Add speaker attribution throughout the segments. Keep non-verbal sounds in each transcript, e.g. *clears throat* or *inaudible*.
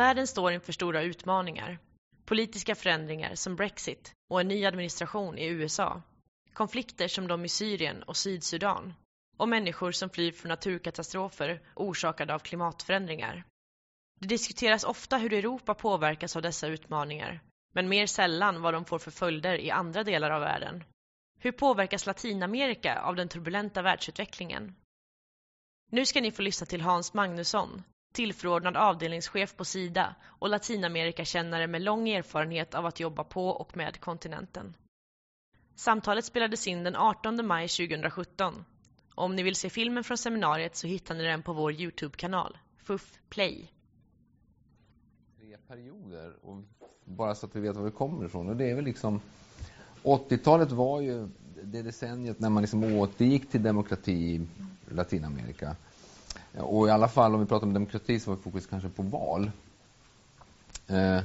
Speaker 1: Världen står inför stora utmaningar. Politiska förändringar som Brexit och en ny administration i USA. Konflikter som de i Syrien och Sydsudan. Och människor som flyr från naturkatastrofer orsakade av klimatförändringar. Det diskuteras ofta hur Europa påverkas av dessa utmaningar, men mer sällan vad de får för följder i andra delar av världen. Hur påverkas Latinamerika av den turbulenta världsutvecklingen? Nu ska ni få lyssna till Hans Magnusson, tillförordnad avdelningschef på Sida och Latinamerikakännare med lång erfarenhet av att jobba på och med kontinenten. Samtalet spelades in den 18 maj 2017. Om ni vill se filmen från seminariet så hittar ni den på vår Youtube-kanal, FUF Play.
Speaker 2: Tre perioder, och bara så att vi vet var vi kommer ifrån. Och det är väl liksom 80-talet var ju det decenniet när man liksom återgick till demokrati i Latinamerika. Och i alla fall om vi pratar om demokrati så var fokus kanske på val. Eh,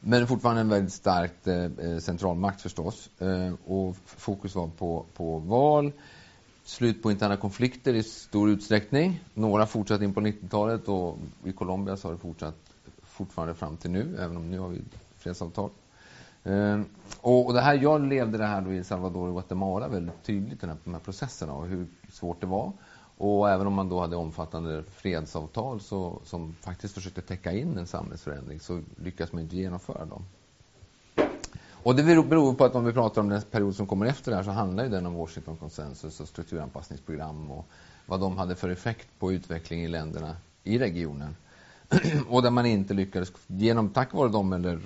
Speaker 2: men fortfarande en väldigt stark eh, eh, centralmakt förstås. Och fokus var på, på val, slut på interna konflikter i stor utsträckning. Några fortsatte in på 90-talet och i Colombia så har det fortsatt fortfarande fram till nu, även om nu har vi fredsavtal. Och det här, jag levde det här då i Salvador och Guatemala väldigt tydligt, den här, de här processerna och hur svårt det var. Och även om man då hade omfattande fredsavtal så, som faktiskt försökte täcka in en samhällsförändring så lyckas man inte genomföra dem. Och det beror på att om vi pratar om den period som kommer efter det här så handlar ju den om Washington konsensus och strukturanpassningsprogram och vad de hade för effekt på utveckling i länderna i regionen. *clears throat* och där man inte lyckades, genom, tack vare dem eller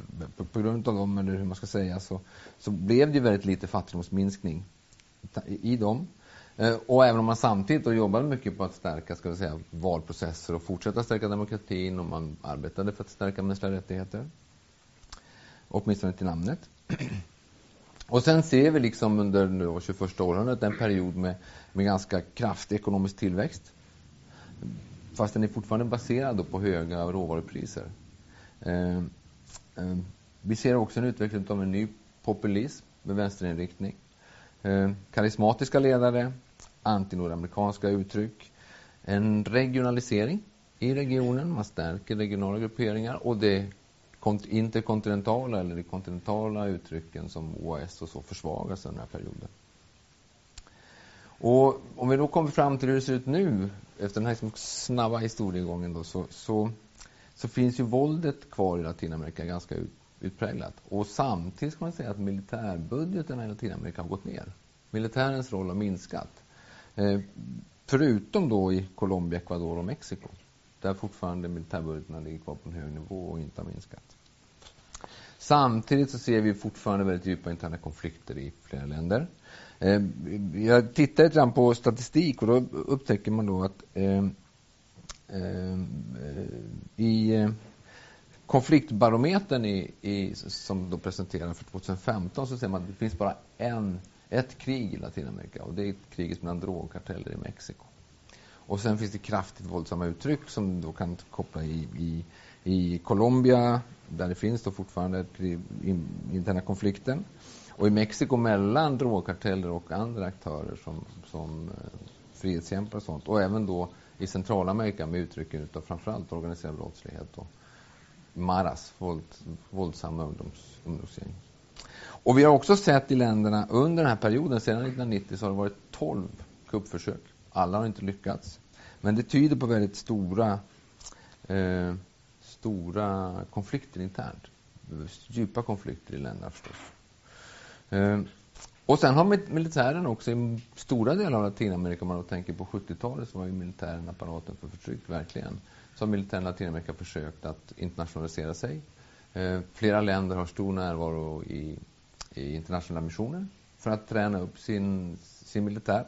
Speaker 2: på, grund av dem eller hur man ska säga så, så blev det ju väldigt lite fattigdomsminskning i dem. Eh, och även om man samtidigt då jobbade mycket på att stärka ska vi säga, valprocesser och fortsätta stärka demokratin och man arbetade för att stärka mänskliga rättigheter. Åtminstone till namnet. *clears throat* Och sen ser vi liksom under nu 21 århundradet en period med, med ganska kraftig ekonomisk tillväxt. Fast den är fortfarande baserad på höga råvarupriser. Eh, eh, vi ser också en utveckling av en ny populism med vänsterinriktning. Eh, karismatiska ledare, antinordamerikanska uttryck, en regionalisering i regionen, man stärker regionala grupperingar och det interkontinentala eller de kontinentala uttrycken som OAS och så försvagas under den här perioden. Och om vi då kommer fram till hur det ser ut nu, efter den här liksom snabba historiegången då, så, så, så, finns ju våldet kvar i Latinamerika ganska ut, utpräglat. Och samtidigt ska man säga att militärbudgeten i Latinamerika har gått ner. Militärens roll har minskat. Eh, förutom då i Colombia, Ecuador och Mexiko. Där fortfarande militärbudgeterna ligger kvar på en hög nivå och inte har minskat. Samtidigt så ser vi fortfarande väldigt djupa interna konflikter i flera länder. Eh, jag tittar lite grann på statistik och då upptäcker man då att eh, eh, i eh, konfliktbarometern i, i, som då presenterar för 2015 så ser man att det finns bara en ett krig i Latinamerika och det är kriget mellan drogkarteller i Mexiko. Och sen finns det kraftigt våldsamma uttryck som då kan koppla i, i, i Colombia där det finns då fortfarande interna konflikten. Och i Mexiko mellan drogkarteller och andra aktörer som, som eh, frihetskämpar och sånt. Och även då i Centralamerika med uttrycken utav framförallt organiserad brottslighet och maras, våld, våldsamma ungdoms, ungdomsgäng. Och vi har också sett i länderna under den här perioden, sedan 1990, så har det varit 12 kuppförsök. Alla har inte lyckats. Men det tyder på väldigt stora, eh, stora konflikter internt. Djupa konflikter i länderna förstås. Eh, och sen har militären också i stora delar av Latinamerika, om man då tänker på 70-talet, så var ju militären apparaten för förtryck, verkligen. Så har militären i Latinamerika försökt att internationalisera sig. Eh, flera länder har stor närvaro i i internationella missioner för att träna upp sin, sin militär.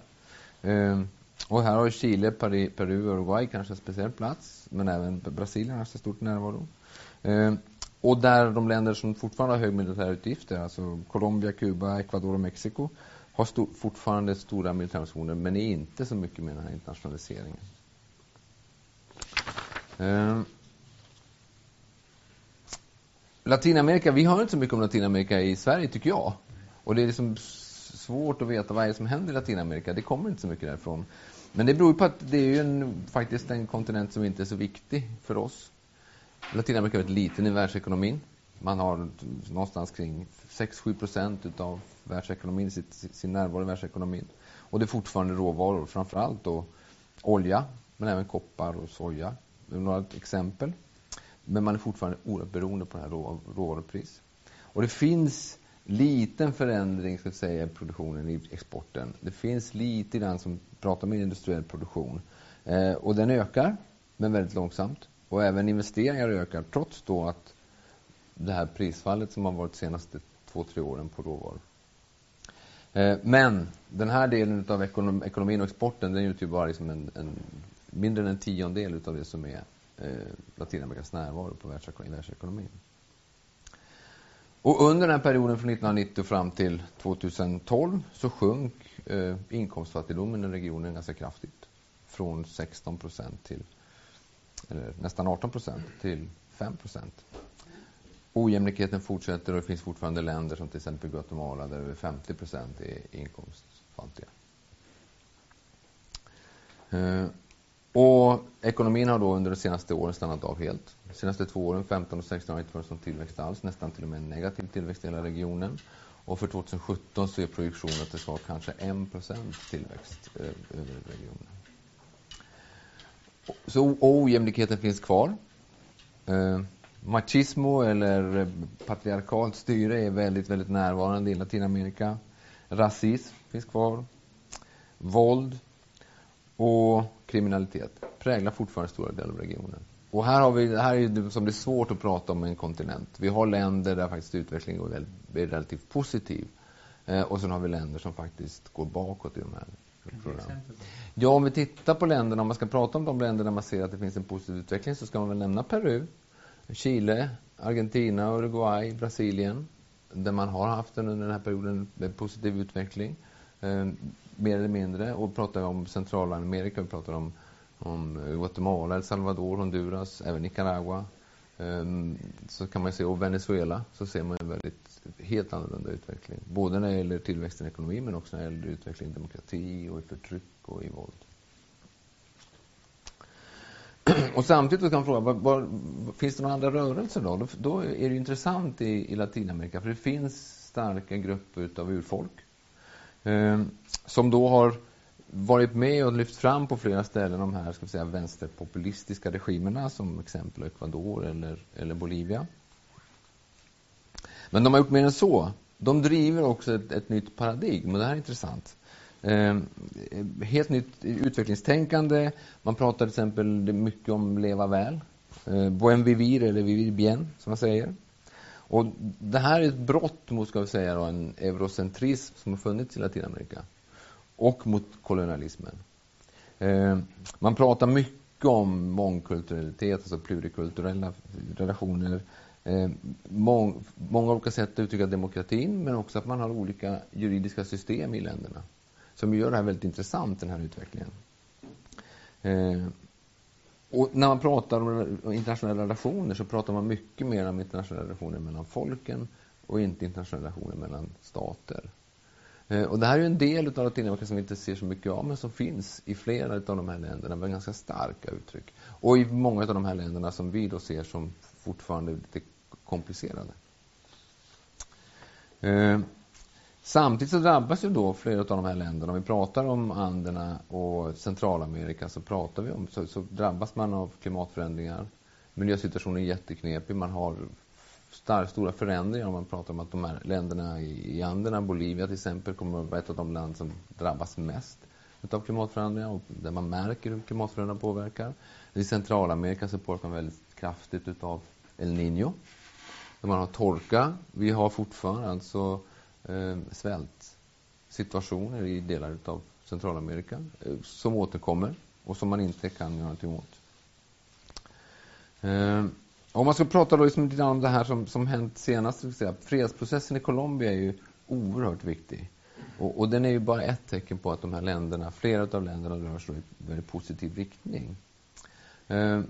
Speaker 2: Eh, och här har Chile, Peru, Peru och Uruguay kanske en speciell plats, men även Brasilien har stort närvaro. Eh, och där de länder som fortfarande har hög militärutgifter, alltså Colombia, Kuba, Ecuador och Mexiko, har stor, fortfarande stora militärmissioner, men är inte så mycket med den här internationaliseringen. Eh, Latinamerika, vi hör inte så mycket om Latinamerika i Sverige tycker jag. Och det är liksom svårt att veta vad är det som händer i Latinamerika. Det kommer inte så mycket därifrån. Men det beror på att det är ju en, faktiskt en kontinent som inte är så viktig för oss. Latinamerika är väldigt liten i världsekonomin. Man har någonstans kring 6-7 procent utav världsekonomin, sin närvaro i världsekonomin. Och det är fortfarande råvaror, framförallt då olja, men även koppar och soja. Det är några exempel. Men man är fortfarande oerhört beroende på det här rå, råvarupris. Och det finns liten förändring ska säga, i produktionen i exporten. Det finns lite grann som pratar om industriell produktion. Eh, och den ökar, men väldigt långsamt. Och även investeringar ökar, trots då att det här prisfallet som har varit de senaste två, tre åren på råvaror. Eh, men den här delen av ekonom, ekonomin och exporten den utgör bara liksom en, en, mindre än en tiondel av det som är Eh, Latinamerikas närvaro på världsekonomin. Och under den här perioden från 1990 fram till 2012 så sjönk eh, inkomstfattigdomen i regionen ganska kraftigt. Från 16 procent till eller nästan 18 procent till 5 procent. Ojämlikheten fortsätter och det finns fortfarande länder som till exempel Guatemala där över 50 procent är inkomstfattiga. Eh, och ekonomin har då under de senaste åren stannat av helt. De senaste två åren, 15 och 16, har inte varit någon tillväxt alls, nästan till och med negativ tillväxt i hela regionen. Och för 2017 så är projektionen att det ska vara kanske 1% tillväxt eh, över regionen. Så ojämlikheten finns kvar. Eh, machismo eller patriarkalt styre är väldigt, väldigt närvarande i Latinamerika. Rasism finns kvar. Våld och kriminalitet präglar fortfarande stora delar av regionen. Och här, har vi, här är det som det är svårt att prata om en kontinent. Vi har länder där faktiskt utvecklingen är relativt positiv. Eh, och sen har vi länder som faktiskt går bakåt i de här programmen. Ja, om vi tittar på länderna, om man ska prata om de länder där man ser att det finns en positiv utveckling så ska man väl nämna Peru, Chile, Argentina, Uruguay, Brasilien. Där man har haft en, under den här perioden en positiv utveckling. Eh, mer eller mindre. Och pratar vi om Centralamerika, vi pratar om, om Guatemala, El Salvador, Honduras, även Nicaragua. Um, så kan man se, och Venezuela, så ser man en väldigt helt annorlunda utveckling. Både när det gäller tillväxten i ekonomin men också när det gäller utveckling i demokrati och i förtryck och i våld. *clears throat* Och samtidigt kan man fråga, var, var, finns det några andra rörelser då? då? Då, är det intressant i, i Latinamerika, för det finns starka grupper av urfolk Ehm, som då har varit med och lyft fram på flera ställen de här ska vi säga, vänsterpopulistiska regimerna som exempel Ecuador eller, eller Bolivia. Men de har gjort mer än så. De driver också ett, ett nytt paradigm och det här är intressant. Eh, helt nytt utvecklingstänkande. Man pratar till exempel mycket om leva väl. Eh, buen vivir, eller vivir bien, som man säger. Och det här är ett brott mot, ska vi säga, då, en eurocentrism som har funnits i Latinamerika. Och mot kolonialismen. Eh, man pratar mycket om mångkulturalitet, alltså plurikulturella relationer. Eh, mång, många olika sätt att uttrycka demokratin, men också att man har olika juridiska system i länderna som gör det här väldigt intressant, den här utvecklingen. Eh, och när man pratar om internationella relationer så pratar man mycket mer om internationella relationer mellan folken och inte internationella relationer mellan stater. Eh, och det här är en del av Latinamerika som vi inte ser så mycket av, men som finns i flera av de här länderna med ganska starka uttryck. Och i många av de här länderna som vi då ser som fortfarande lite komplicerade. Eh, Samtidigt så drabbas ju då flera av de här länderna, om vi pratar om Anderna och Centralamerika så pratar vi om, så, så drabbas man av klimatförändringar. Miljösituationen är jätteknepig, man har star, stora förändringar om man pratar om att de här länderna i, i Anderna, Bolivia till exempel, kommer att vara ett av de länder som drabbas mest av klimatförändringar och där man märker hur klimatförändringar påverkar. I Centralamerika så påverkas man väldigt kraftigt utav El Niño. Där man har torka. Vi har fortfarande alltså eh, svältsituationer i delar av Centralamerika eh, som återkommer och som man inte kan göra någonting åt. Eh, om man ska prata då liksom lite om det här som, som hänt senast, säga, fredsprocessen i Colombia är ju oerhört viktig. Och, och, den är ju bara ett tecken på att de här länderna, flera av länderna rör sig i väldigt positiv riktning. Eh,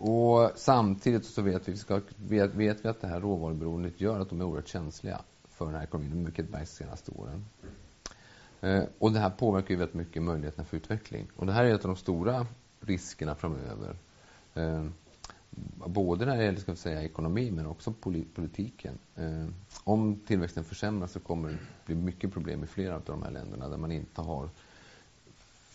Speaker 2: och samtidigt så vet vi, ska, vet, vet vi att det här råvaruberoendet gör att de är oerhört känsliga för den här ekonomin, mycket de senaste åren. Eh, och det här påverkar ju väldigt mycket möjligheterna för utveckling. Och det här är ett av de stora riskerna framöver. Eh, både när det gäller ska vi säga, ekonomi men också politiken. Eh, om tillväxten försämras så kommer det bli mycket problem i flera av de här länderna där man inte har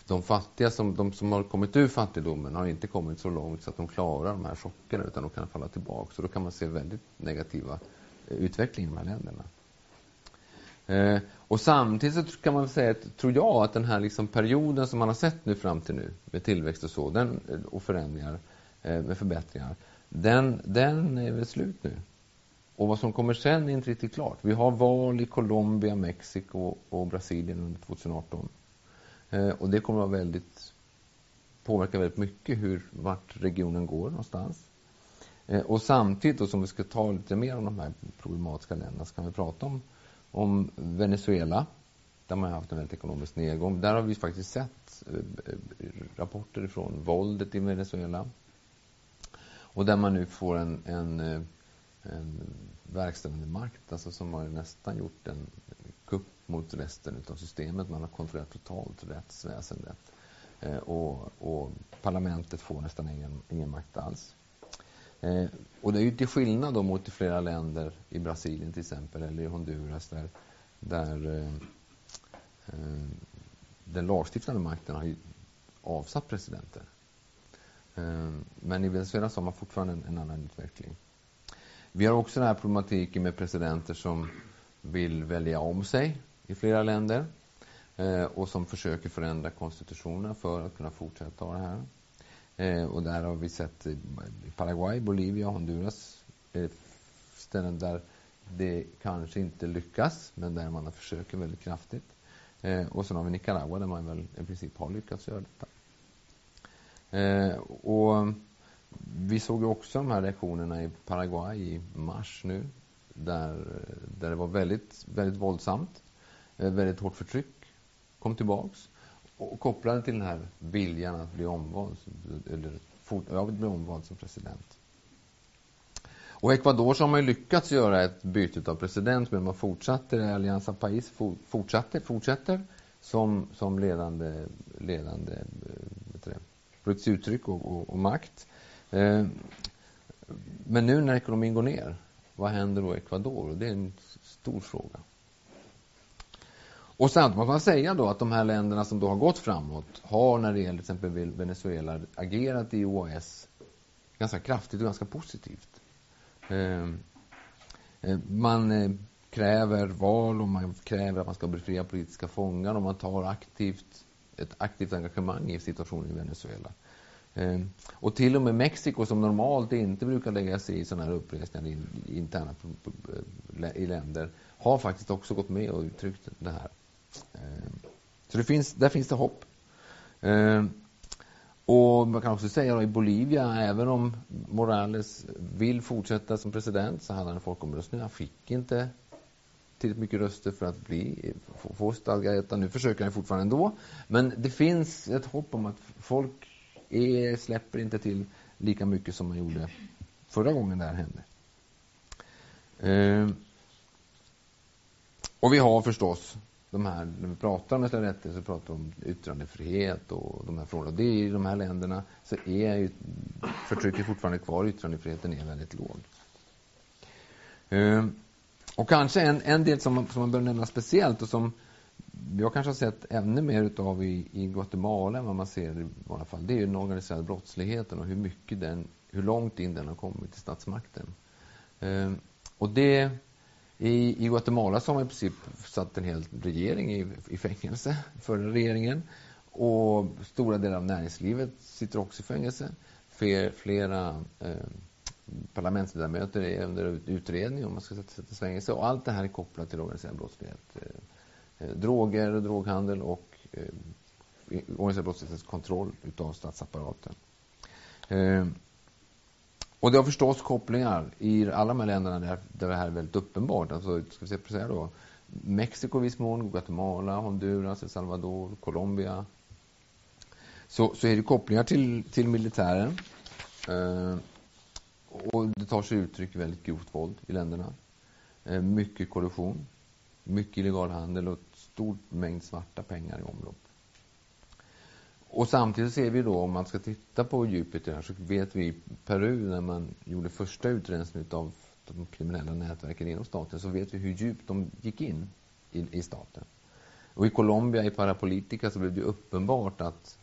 Speaker 2: de fattiga, som, de som har kommit ur fattigdomen, har inte kommit så långt så att de klarar de här chockerna utan de kan falla tillbaka. Så då kan man se väldigt negativa utvecklingar utveckling i de här länderna. Eh, och samtidigt så kan man säga, tror jag, att den här liksom perioden som man har sett nu fram till nu med tillväxt och så, den, eh, och förändringar, eh, med förbättringar, den, den är väl slut nu. Och vad som kommer sen är inte riktigt klart. Vi har val i Colombia, Mexiko och Brasilien under 2018. Eh, och det kommer att vara väldigt, påverka väldigt mycket hur, vart regionen går någonstans. Eh, och samtidigt, då, som vi ska ta lite mer om de här problematiska länderna, så kan vi prata om, om Venezuela, där man har haft en väldigt ekonomisk nedgång. Där har vi faktiskt sett eh, rapporter från våldet i Venezuela. Och där man nu får en, en, eh, en verkställande makt, alltså som har nästan gjort en kupp mot resten av systemet. Man har kontrollerat totalt rättsväsendet. Eh, och, och, parlamentet får nästan ingen, ingen makt alls. Eh, och det är ju till skillnad då mot i flera länder, i Brasilien till exempel, eller i Honduras, där, där eh, eh den lagstiftande makten har avsatt presidenter. Eh, men i Venezuela så har man fortfarande en, en annan utveckling. Vi har också den här problematiken med presidenter som vill välja om sig i flera länder eh, och som försöker förändra konstitutionen för att kunna fortsätta det här. Eh, och där har vi sett i Paraguay, Bolivia, Honduras eh, ställen där det kanske inte lyckas, men där man har försökt väldigt kraftigt. Eh, och sen har vi Nicaragua där man väl i princip har lyckats göra detta. Eh, och vi såg ju också de här reaktionerna i Paraguay i mars nu, där, där det var väldigt, väldigt våldsamt. Eh, väldigt hårt förtryck kom tillbaks och kopplade till den här viljan att bli omvald, eller ja, bli omvald som president. Och Ecuador så har man ju lyckats göra ett byte av president, men man fortsätter, Alianza País fortsätter, fortsätter som, som ledande, ledande eh, politiskt uttryck och, och, och makt. Eh, men nu när ekonomin går ner, vad händer då i Ecuador? Och det är en stor fråga. Och samtidigt man man säga då att de här länderna som då har gått framåt har när det gäller till exempel Venezuela agerat i OAS ganska kraftigt och ganska positivt. Ehm, eh, man eh, kräver val och man kräver att man ska befria politiska fångar och man tar aktivt, ett aktivt engagemang i situationen i Venezuela. Ehm, och till och med Mexiko som normalt inte brukar lägga sig i sådana här uppresningar interna eh, i länder har faktiskt också gått med och uttryckt det här. Ehm, så det finns, där finns det hopp. Ehm, och man kan också säga att i Bolivia, även om Morales vill fortsätta som president, så hade han en folkomröstning. Han fick inte tillräckligt mycket röster för att bli, få, få stadga. Nu försöker han fortfarande ändå. Men det finns ett hopp om att folk är, släpper inte till lika mycket som man gjorde förra gången det här hände. Eh, och vi har förstås de här, när vi pratar om mänskliga rättigheter så pratar vi om yttrandefrihet och de här frågorna. Det är i de här länderna så är ju förtrycket fortfarande kvar, yttrandefriheten är väldigt låg. Ehm, och kanske en, en del som man, som man bör nämna speciellt och som jag kanske har sett ännu mer utav i, i Guatemala än vad man ser i vanliga fall, det är ju den organiserade brottsligheten och hur mycket den, hur långt in den har kommit i statsmakten. Eh, och det i, I Guatemala så har man i princip satt en hel regering i, i fängelse, förra regeringen. Och stora delar av näringslivet sitter också i fängelse. Fler, flera eh, parlamentsledamöter är under utredning om man ska sätta i fängelse. Och allt det här är kopplat till organiserad brottslighet. Eh Eh, droger, droghandel och eh, organiserad brottslighetens kontroll utav statsapparaten. Eh, och det har förstås kopplingar i alla de här länderna där, där det här är väldigt uppenbart. Alltså, ska vi säga då, Mexiko i viss mån, Guatemala, Honduras, El Salvador, Colombia. Så, så är det kopplingar till, till militären. Eh, och det tar sig uttryck i väldigt grovt våld i länderna. Eh, mycket korruption, mycket illegal handel och stor mängd svarta pengar i omlopp. och samtidigt ser vi då, om man ska titta på djupet i det här, så vet vi i Peru när man gjorde första utrensningen av de kriminella nätverken inom staten, så vet vi hur djupt de gick in i, i staten. Och i Colombia, i Parapolitica, så blev det uppenbart att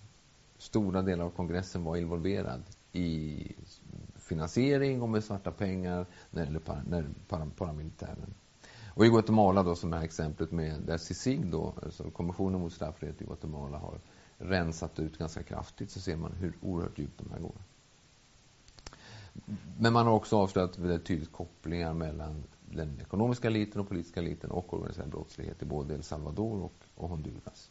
Speaker 2: stora delar av kongressen var involverad i finansiering och med svarta pengar när det gäller paramilitären. Och i Guatemala då, som är exemplet med där CICIG då, alltså Kommissionen mot straffrihet i Guatemala har rensat ut ganska kraftigt, så ser man hur oerhört djupt de här går. Men man har också avslöjat väldigt tydligt kopplingar mellan den ekonomiska eliten och politiska eliten och organiserad brottslighet i både El Salvador och, och Honduras.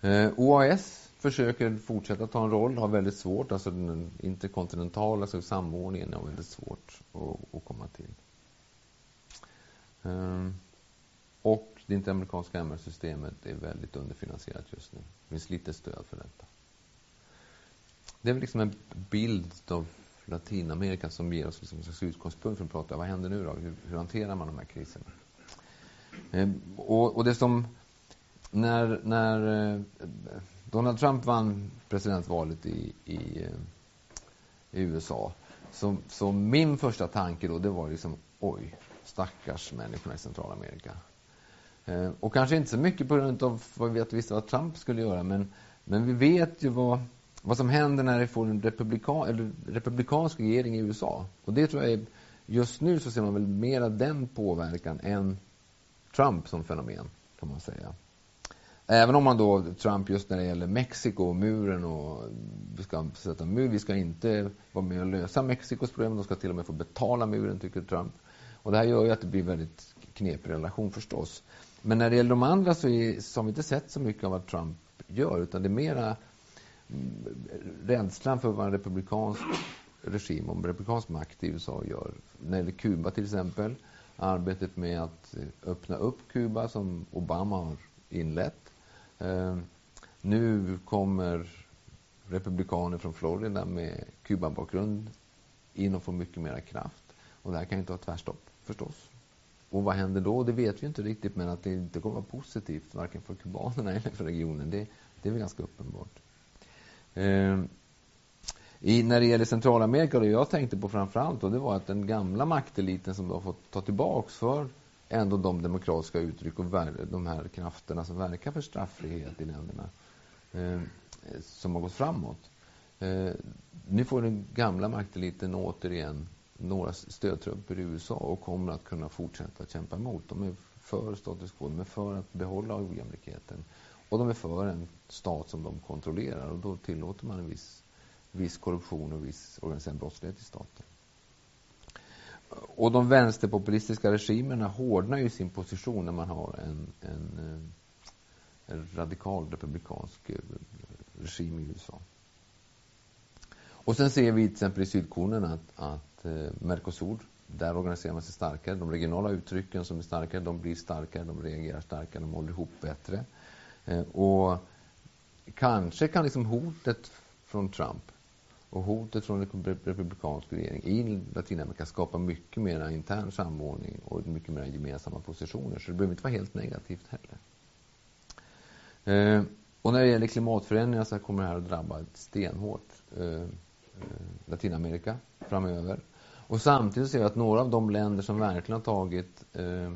Speaker 2: Eh, OAS försöker fortsätta ta en roll, har väldigt svårt, alltså den interkontinentala alltså samordningen har väldigt svårt att, att komma till. Ehm, och det interamerikanska MR-systemet är väldigt underfinansierat just nu. Det finns lite stöd för detta. Det är väl liksom en bild av Latinamerika som ger oss liksom en slags utgångspunkt för att prata vad händer nu då? Hur, hur hanterar man de här kriserna? Ehm, och, och, det som när, när eh, Donald Trump vann presidentvalet i, i, eh, i USA så, så, min första tanke då det var liksom oj, stackars människorna i Centralamerika. Eh, och kanske inte så mycket på grund av vad vi visste vad Trump skulle göra men, men vi vet ju vad vad som händer när vi får en republikan, eller republikansk regering i USA. Och det tror jag är, just nu så ser man väl mera den påverkan än Trump som fenomen, kan man säga. Även om man då, Trump just när det gäller Mexiko och muren och vi ska sätta mur, vi ska inte vara med och lösa Mexikos problem, de ska till och med få betala muren, tycker Trump. Och det här gör ju att det blir väldigt knepig relation förstås. Men när det gäller de andra så, är, så har vi inte sett så mycket av vad Trump gör, utan det är mera mm, rädslan för vad en republikansk regim och republikansk makt i USA gör. När det gäller Kuba till exempel, arbetet med att eh, öppna upp Kuba som Obama har inlett. Eh, nu kommer republikaner från Florida med Kuba-bakgrund in och får mycket mera kraft. Och det här kan ju inte ha tvärstopp förstås. Och vad händer då? Det vet vi inte riktigt, men att det inte kommer att vara positivt varken för kubanerna *laughs* eller för regionen, det, det är väl ganska uppenbart. Eh, i, när det gäller Centralamerika, det jag tänkte på framförallt då, det var att den gamla makteliten som har fått ta tillbaks för ändå de demokratiska uttryck och de här krafterna som verkar för straffrihet i länderna eh, som har gått framåt. Eh, nu får den gamla makteliten återigen några stödtrupper i USA och kommer att kunna fortsätta kämpa emot. De är för status quo, de är för att behålla ojämlikheten. Och de är för en stat som de kontrollerar och då tillåter man en viss, viss korruption och viss organiserad brottslighet i staten. Och de vänsterpopulistiska regimerna hårdnar ju sin position när man har en, en, eh, en radikal republikansk eh, regim i USA. Och sen ser vi till exempel i Sydkornen att, att Eh, Mercosur, där organiserar man sig starkare. De regionala uttrycken som är starkare, de blir starkare, de reagerar starkare, de håller ihop bättre. Eh, och kanske kan liksom hotet från Trump och hotet från en republikansk regering i Latinamerika skapa mycket mer intern samordning och mycket mer gemensamma positioner. Så det behöver inte vara helt negativt heller. Eh, och när det gäller klimatförändringar så kommer det här att drabba stenhårt eh, eh Latinamerika framöver. Och samtidigt ser vi att några av de länder som verkligen har tagit eh,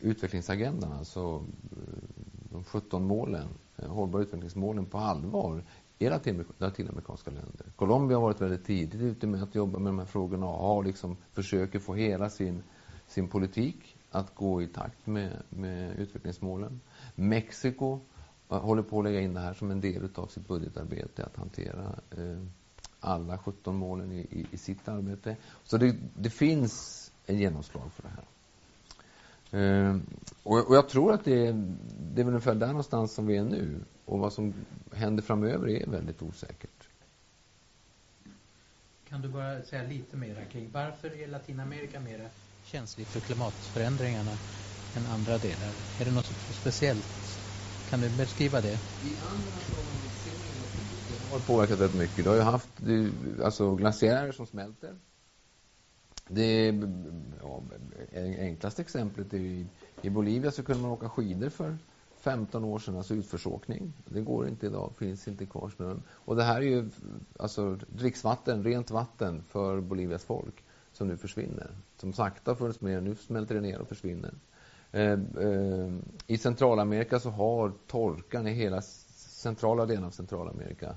Speaker 2: utvecklingsagendan, alltså eh, de 17 målen, eh, hållbara utvecklingsmålen på allvar är latinamerikanska länder. Colombia har varit väldigt tidigt ute med att jobba med de här frågorna och har liksom, försöker få hela sin, sin politik att gå i takt med, med utvecklingsmålen. Mexiko håller på att lägga in det här som en del av sitt budgetarbete, att hantera eh, alla 17 målen i, i, i, sitt arbete. Så det, det finns en genomslag för det här. Eh, och, och, jag tror att det är, det är väl ungefär där någonstans som vi är nu. Och vad som händer framöver är väldigt osäkert.
Speaker 3: Kan du bara säga lite mer kring varför är Latinamerika mer känsligt för klimatförändringarna än andra delar? Är det något speciellt? Kan du beskriva det? I andra
Speaker 2: har påverkat väldigt mycket. Du har ju haft alltså, glaciärer som smälter det ja, enklaste exemplet är i, i Bolivia så kunde man åka skidor för 15 år sedan, alltså utförsåkning. Det går inte idag, finns inte kvar snön. Och det här är ju alltså dricksvatten, rent vatten för Bolivias folk som nu försvinner. Som sakta funnits med, nu smälter det ner och försvinner. Eh, eh, I Centralamerika så har torkan i hela centrala delen av Centralamerika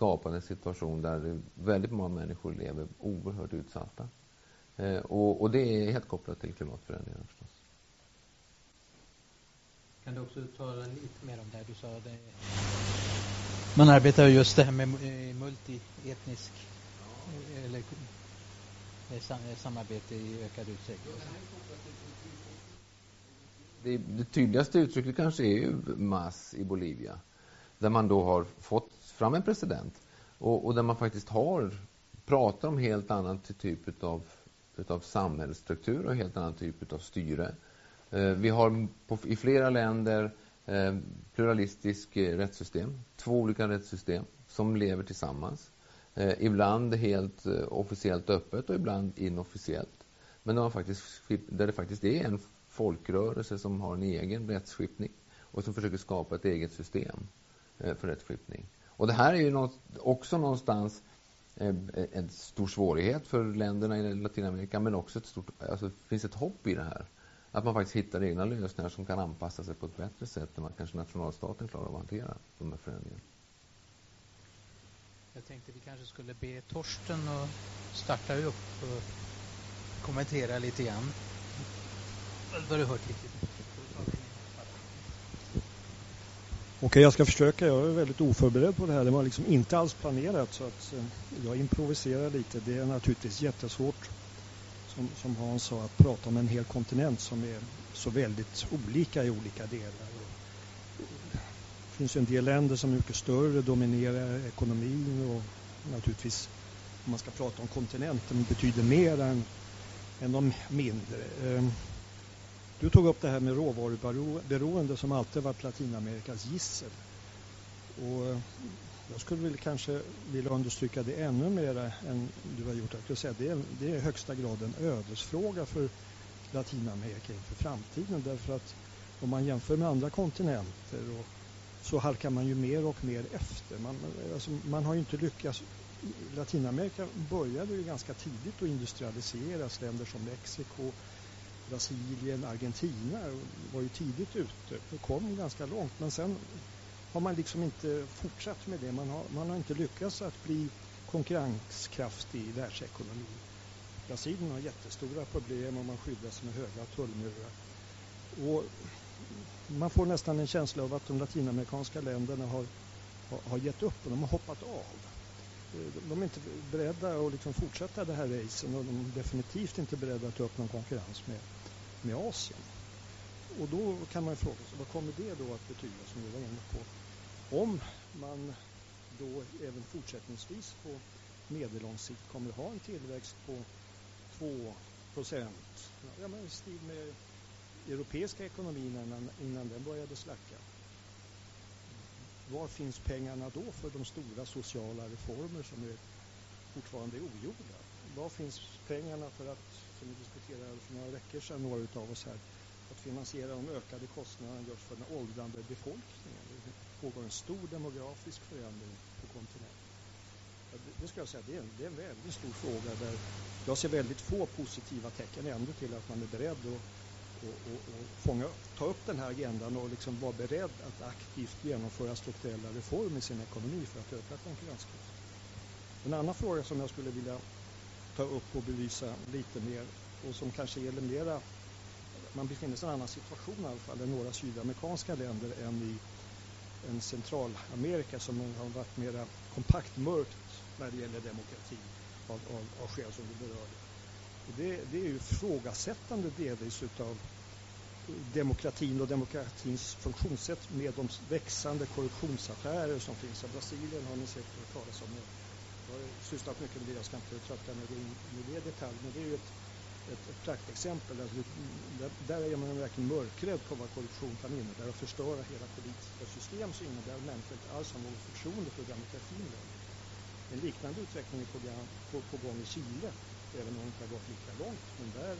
Speaker 2: skapat en situation där väldigt många människor lever oerhört utsatta. Eh, och, och, det är helt kopplat till klimatförändringarna förstås.
Speaker 3: Kan du också tala lite mer om det här? Du sa det man arbetar just det här med multietnisk ja. eller samarbete i ökad utsträckning.
Speaker 2: Det, det tydligaste uttrycket kanske är ju MAS i Bolivia där man då har fått fram en president och, och där man faktiskt har pratar om helt annan typ av utav samhällsstruktur och helt annan typ av styre. Eh, vi har på, i flera länder eh, pluralistisk eh, rättssystem, två olika rättssystem som lever tillsammans. Ibland helt officiellt öppet och ibland inofficiellt. Men där, faktiskt, där det faktiskt är en folkrörelse som har en egen rättsskipning och som försöker skapa ett eget system för rättsskipning. Och det här är ju också någonstans eh, en stor svårighet för länderna i Latinamerika men också ett stort, alltså det finns ett hopp i det här. Att man faktiskt hittar egna lösningar som kan anpassa sig på ett bättre sätt än vad kanske nationalstaten klarar av att hantera de här förändringarna.
Speaker 3: Jag tänkte vi kanske skulle be Torsten att starta upp och kommentera lite grann. Vad du hört lite.
Speaker 4: Okej, jag ska försöka. Jag är väldigt oförberedd på det här. Det var liksom inte alls planerat så att eh, jag improviserar lite. Det är naturligtvis jättesvårt, som, som Hans sa, att prata om en hel kontinent som är så väldigt olika i olika delar. Det finns ju en del länder som är mycket större, dominerar ekonomin och naturligtvis om man ska prata om kontinenten betyder mer än, än de mindre. Ehm, du tog upp det här med råvaruberoende som alltid varit Latinamerikas gissel. Och jag skulle väl kanske vilja understryka det ännu mer än du har gjort. Jag säga det, är, det är i högsta grad en ödesfråga för Latinamerika inför framtiden. Därför att om man jämför med andra kontinenter och så halkar man ju mer och mer efter. Man, alltså, man har ju inte lyckats. Latinamerika började ju ganska tidigt att industrialiseras. Länder som Mexiko, Brasilien, Argentina var ju tidigt ute och kom ganska långt. Men sen har man liksom inte fortsatt med det. Man har, man har inte lyckats att bli konkurrenskraftig i världsekonomin. Brasilien har jättestora problem och man skyddar sig med höga tullmurar. Och man får nästan en känsla av att de latinamerikanska länderna har, har, har gett upp och de har hoppat av. De är inte beredda att liksom fortsätta det här racen och de är definitivt inte beredda att ta upp någon konkurrens med, med Asien. Och då kan man fråga sig, vad kommer det då att betyda som vi var inne på? Om man då även fortsättningsvis på medellång sikt kommer att ha en tillväxt på 2 procent, ja, men i stil med europeiska ekonomin innan, innan den började slacka. Var finns pengarna då för de stora sociala reformer som är fortfarande är ogjorda? Var finns pengarna för att som vi diskuterade för några veckor sedan, några av oss här, att finansiera de ökade kostnaderna just för den åldrande befolkningen. Det pågår en stor demografisk förändring på kontinenten. Det ska jag säga, det är, en, det är en väldigt stor fråga där jag ser väldigt få positiva tecken ändå till att man är beredd att och, och, och fånga, ta upp den här agendan och liksom vara beredd att aktivt genomföra strukturella reformer i sin ekonomi för att öka konkurrenskraften. En annan fråga som jag skulle vilja ta upp och belysa lite mer och som kanske gäller mera man befinner sig i en annan situation i alla fall än några sydamerikanska länder än i en Centralamerika som har varit mera kompakt mörkt när det gäller demokrati av, av, av skäl som du berörde. Det, det är ju ifrågasättande delvis utav demokratin och demokratins funktionssätt med de växande korruptionsaffärer som finns. I Brasilien har ni säkert hört talas om har sysslat mycket med det, jag ska inte trötta med in i det detalj, men det är ju ett, ett, ett praktexempel. Alltså, där, där är man verkligen mörkrädd på vad korruption kan innebära och förstöra hela politiska system så innebär att människor inte alls har något förtroende för demokratin längre. En liknande utveckling är på, på, på gång i Chile, även om det inte har gått lika långt. Men där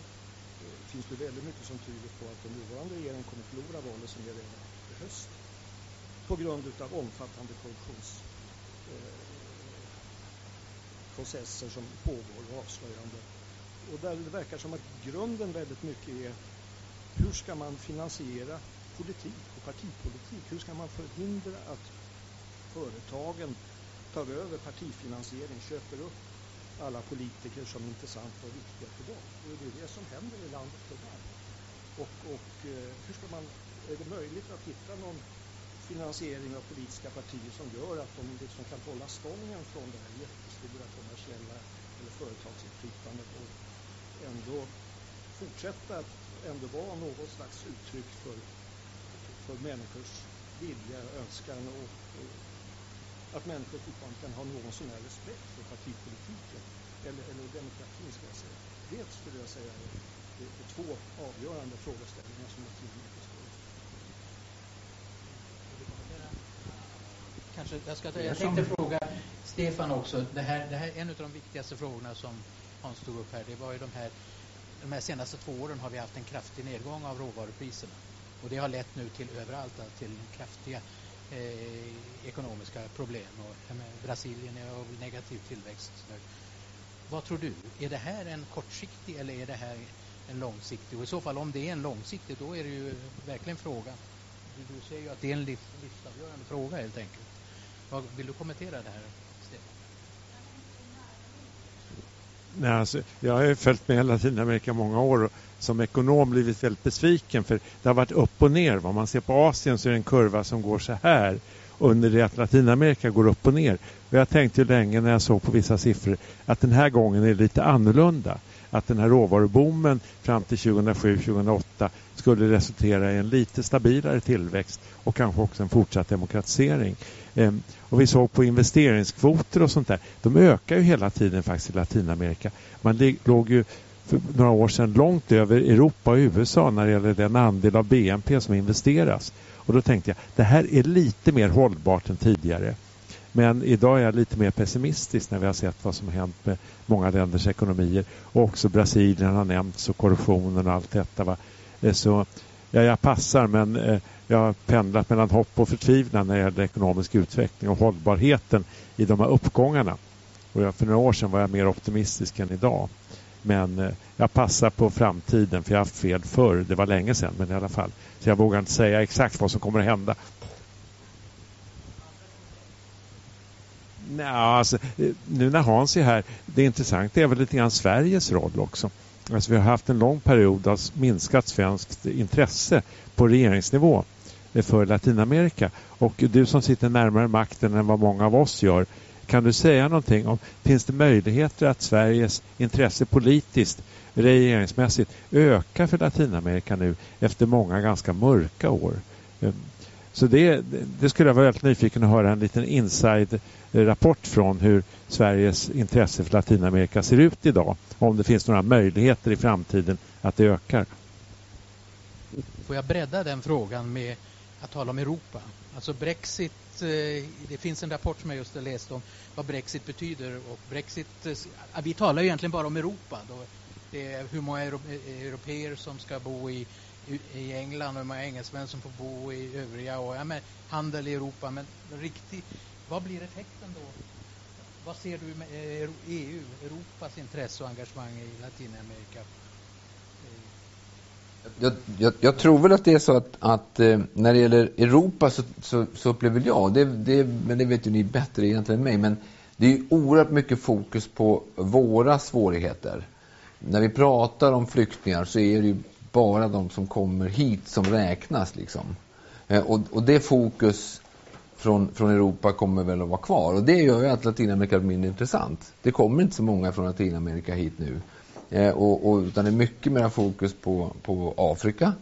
Speaker 4: eh, finns det väldigt mycket som tyder på att den nuvarande regeringen kommer att förlora valet som är redan i höst på grund av omfattande korruptions eh, som pågår och avslöjande. Och där det verkar som att grunden väldigt mycket är hur ska man finansiera politik och partipolitik? Hur ska man förhindra att företagen tar över partifinansiering, köper upp alla politiker som är intressanta och viktiga för dem. Och det är det som händer i landet idag. Och, och eh, hur ska man, är det möjligt att hitta någon finansiering av politiska partier som gör att de liksom kan hålla stången från det här stora kommersiella eller företagsinflytandet och ändå fortsätta att ändå vara något slags uttryck för, för människors vilja, och önskan och, och att människor fortfarande kan ha någon sån här respekt för partipolitiken eller, eller demokratin ska jag säga. Det skulle jag säga är, är, är två avgörande frågeställningar som jag tror mycket står
Speaker 3: Kanske, jag, ska, jag tänkte fråga Stefan också, det här, det här en av de viktigaste frågorna som Hans tog upp här, det var ju de här de här senaste två åren har vi haft en kraftig nedgång av råvarupriserna. Och det har lett nu till överallt till kraftiga eh, ekonomiska problem. Och, Brasilien har negativ tillväxt nu. Vad tror du? Är det här en kortsiktig eller är det här en långsiktig? Och i så fall om det är en långsiktig då är det ju verkligen frågan. Du, du säger ju att det är en liv, livsavgörande fråga helt enkelt. Vad, vill du kommentera det här?
Speaker 5: Nej, alltså, jag har ju följt med Latinamerika många år och som ekonom blivit väldigt besviken för det har varit upp och ner. Om man ser på Asien så är det en kurva som går så här under det att Latinamerika går upp och ner. Och jag tänkte ju länge när jag såg på vissa siffror att den här gången är det lite annorlunda. Att den här råvaruboomen fram till 2007-2008 skulle resultera i en lite stabilare tillväxt och kanske också en fortsatt demokratisering. Ehm, och vi såg på investeringskvoter och sånt där. De ökar ju hela tiden faktiskt i Latinamerika. Man låg ju för några år sedan långt över Europa och USA när det gäller den andel av BNP som investeras. Och då tänkte jag, det här är lite mer hållbart än tidigare. Men idag är jag lite mer pessimistisk när vi har sett vad som har hänt med många länders ekonomier. Och också Brasilien har nämnts och korruptionen och allt detta. Va? Eh, så ja, jag passar men eh, jag har pendlat mellan hopp och förtvivlan när det gäller ekonomisk utveckling och hållbarheten i de här uppgångarna. Och jag, för några år sedan var jag mer optimistisk än idag. Men eh, jag passar på framtiden för jag har haft fel förr. Det var länge sedan men i alla fall. Så jag vågar inte säga exakt vad som kommer att hända. Nej, alltså, nu när Hans är här, det intressanta är väl lite grann Sveriges roll också. Alltså, vi har haft en lång period av minskat svenskt intresse på regeringsnivå eh, för Latinamerika. Och du som sitter närmare makten än vad många av oss gör, kan du säga någonting om, finns det möjligheter att Sveriges intresse politiskt, regeringsmässigt, ökar för Latinamerika nu efter många ganska mörka år? Eh, så det, det skulle jag vara väldigt nyfiken att höra en liten inside-rapport från hur Sveriges intresse för Latinamerika ser ut idag. Om det finns några möjligheter i framtiden att det ökar.
Speaker 3: Får jag bredda den frågan med att tala om Europa? Alltså Brexit, eh, det finns en rapport som jag just har läst om vad Brexit betyder och Brexit, eh, vi talar ju egentligen bara om Europa. Då. Det är hur många eh, europeer som ska bo i i England och hur många engelsmän som får bo i övriga och ja, men, handel i Europa. Men riktigt, vad blir effekten då? Vad ser du med eh, EU, Europas intresse och engagemang i Latinamerika?
Speaker 2: Eh, jag, jag, jag, tror väl att det är så att, att eh, när det gäller Europa så, så, så upplever jag, det, det, men det vet ju ni bättre egentligen än mig, men det är ju oerhört mycket fokus på våra svårigheter. När vi pratar om flyktingar så är det ju bara de som kommer hit som räknas. Liksom. Eh, och, och det fokus från, från Europa kommer väl att vara kvar. Och det gör ju att Latinamerika är mindre intressant. Det kommer inte så många från Latinamerika hit nu. Eh, och, och, utan det är mycket mer fokus på, på Afrika,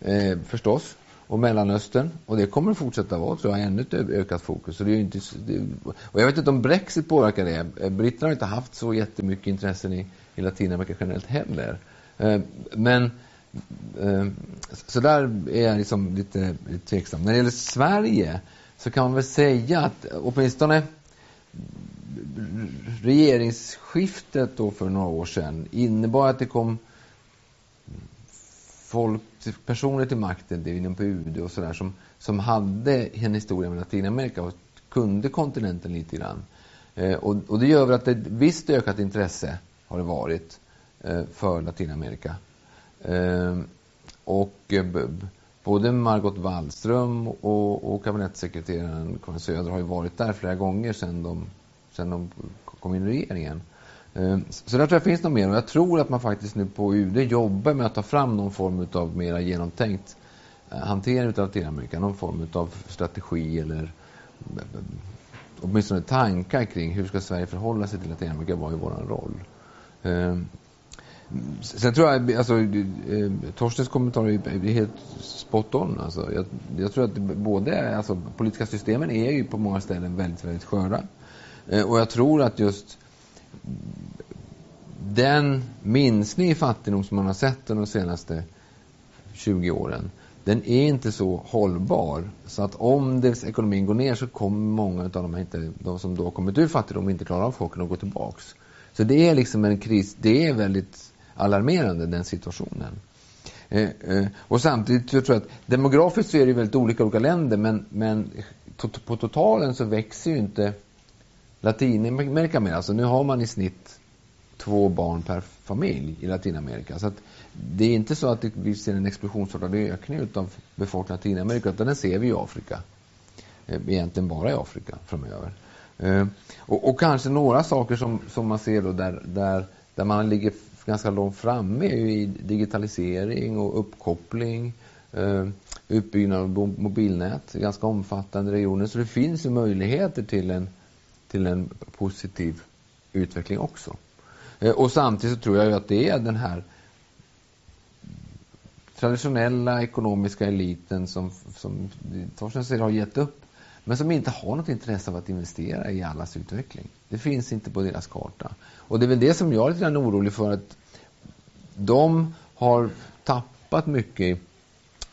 Speaker 2: eh, förstås, och Mellanöstern. Och det kommer att fortsätta vara, tror jag, ännu ett ökat fokus. Så det är inte, det, och jag vet inte om Brexit påverkar det. Eh, britterna har inte haft så jättemycket intressen i, i Latinamerika generellt heller. Eh, men eh, så där är jag liksom lite, lite tveksam. När det gäller Sverige så kan man väl säga att åtminstone regeringsskiftet då för några år sedan innebar att det kom folk, personer till makten, det är inom på UD och sådär, som, som hade en historia med Latinamerika och kunde kontinenten lite grann. Eh, och, och, det gör väl att ett visst ökat intresse har det varit Eh, för Latinamerika. Ehm, och eh, både Margot Wallström och, och kabinettssekreteraren Karin Söder har ju varit där flera gånger sedan de, sedan de kom in i regeringen. Ehm, så där tror jag finns något mer och jag tror att man faktiskt nu på UD jobbar med att ta fram någon form av mera genomtänkt eh, hantering av Latinamerika, någon form av strategi eller åtminstone tankar kring hur ska Sverige förhålla sig till Latinamerika, vad är vår roll? Ehm, Sen tror jag, alltså, eh, Torstens kommentar är helt spot on. Alltså. Jag, jag tror att både, alltså, politiska systemen är ju på många ställen väldigt, väldigt sköra. Eh, och jag tror att just den minskning i fattigdom som man har sett de senaste 20 åren, den är inte så hållbar. Så att om dess ekonomin går ner så kommer många av de, inte, de som då har kommit ur fattigdom inte klara av chocken att gå tillbaks. Så det är liksom en kris, det är väldigt alarmerande, den situationen. Eh, eh, och samtidigt så tror jag att demografiskt så är det väldigt olika olika länder men, men på totalen så växer ju inte Latinamerika mer. Alltså nu har man i snitt två barn per familj i Latinamerika. Så att det är inte så att vi ser en explosionsartad ökning av befolkningen i Latinamerika utan den ser vi i Afrika. Eh, egentligen bara i Afrika framöver. Eh, och, och kanske några saker som, som man ser då där, där, där man ligger ganska långt framme i digitalisering och uppkoppling, eh, utbyggnad av mobilnät, ganska omfattande regioner. Så det finns ju möjligheter till en, till en positiv utveckling också. Eh, och samtidigt så tror jag ju att det är den här traditionella ekonomiska eliten som, som Torsten säger har gett upp men som inte har något intresse av att investera i allas utveckling. Det finns inte på deras karta. Och det är väl det som jag är lite orolig för att de har tappat mycket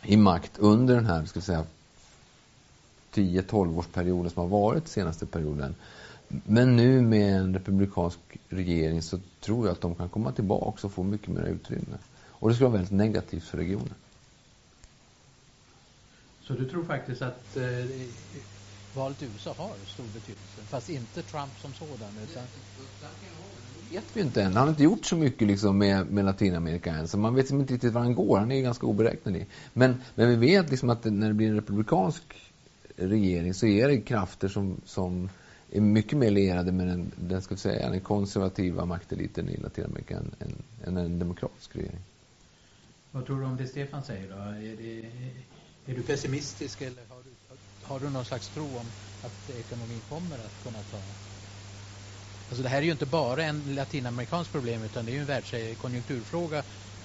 Speaker 2: i makt under den här, ska säga, 10-12 årsperioden som har varit senaste perioden. Men nu med en republikansk regering så tror jag att de kan komma tillbaka och få mycket mer utrymme. Och det skulle vara väldigt negativt för regionen.
Speaker 3: Så du tror faktiskt att eh, valet i USA har stor betydelse, fast inte Trump som sådan? Utan...
Speaker 2: Det vet vi inte än. Han har inte gjort så mycket liksom med, med Latinamerika än, så man vet inte riktigt var han går. Han är ganska oberäknelig. Men, men vi vet liksom att när det blir en republikansk regering så är det krafter som, som är mycket mer lierade med den, den, ska säga, den konservativa makteliten i Latinamerika än, än, än en demokratisk regering.
Speaker 3: Vad tror du om det Stefan säger då? Är, det, är du pessimistisk eller har du, har du någon slags tro om att ekonomin kommer att kunna ta... Alltså det här är ju inte bara en latinamerikansk problem utan det är ju en världskonjunkturfråga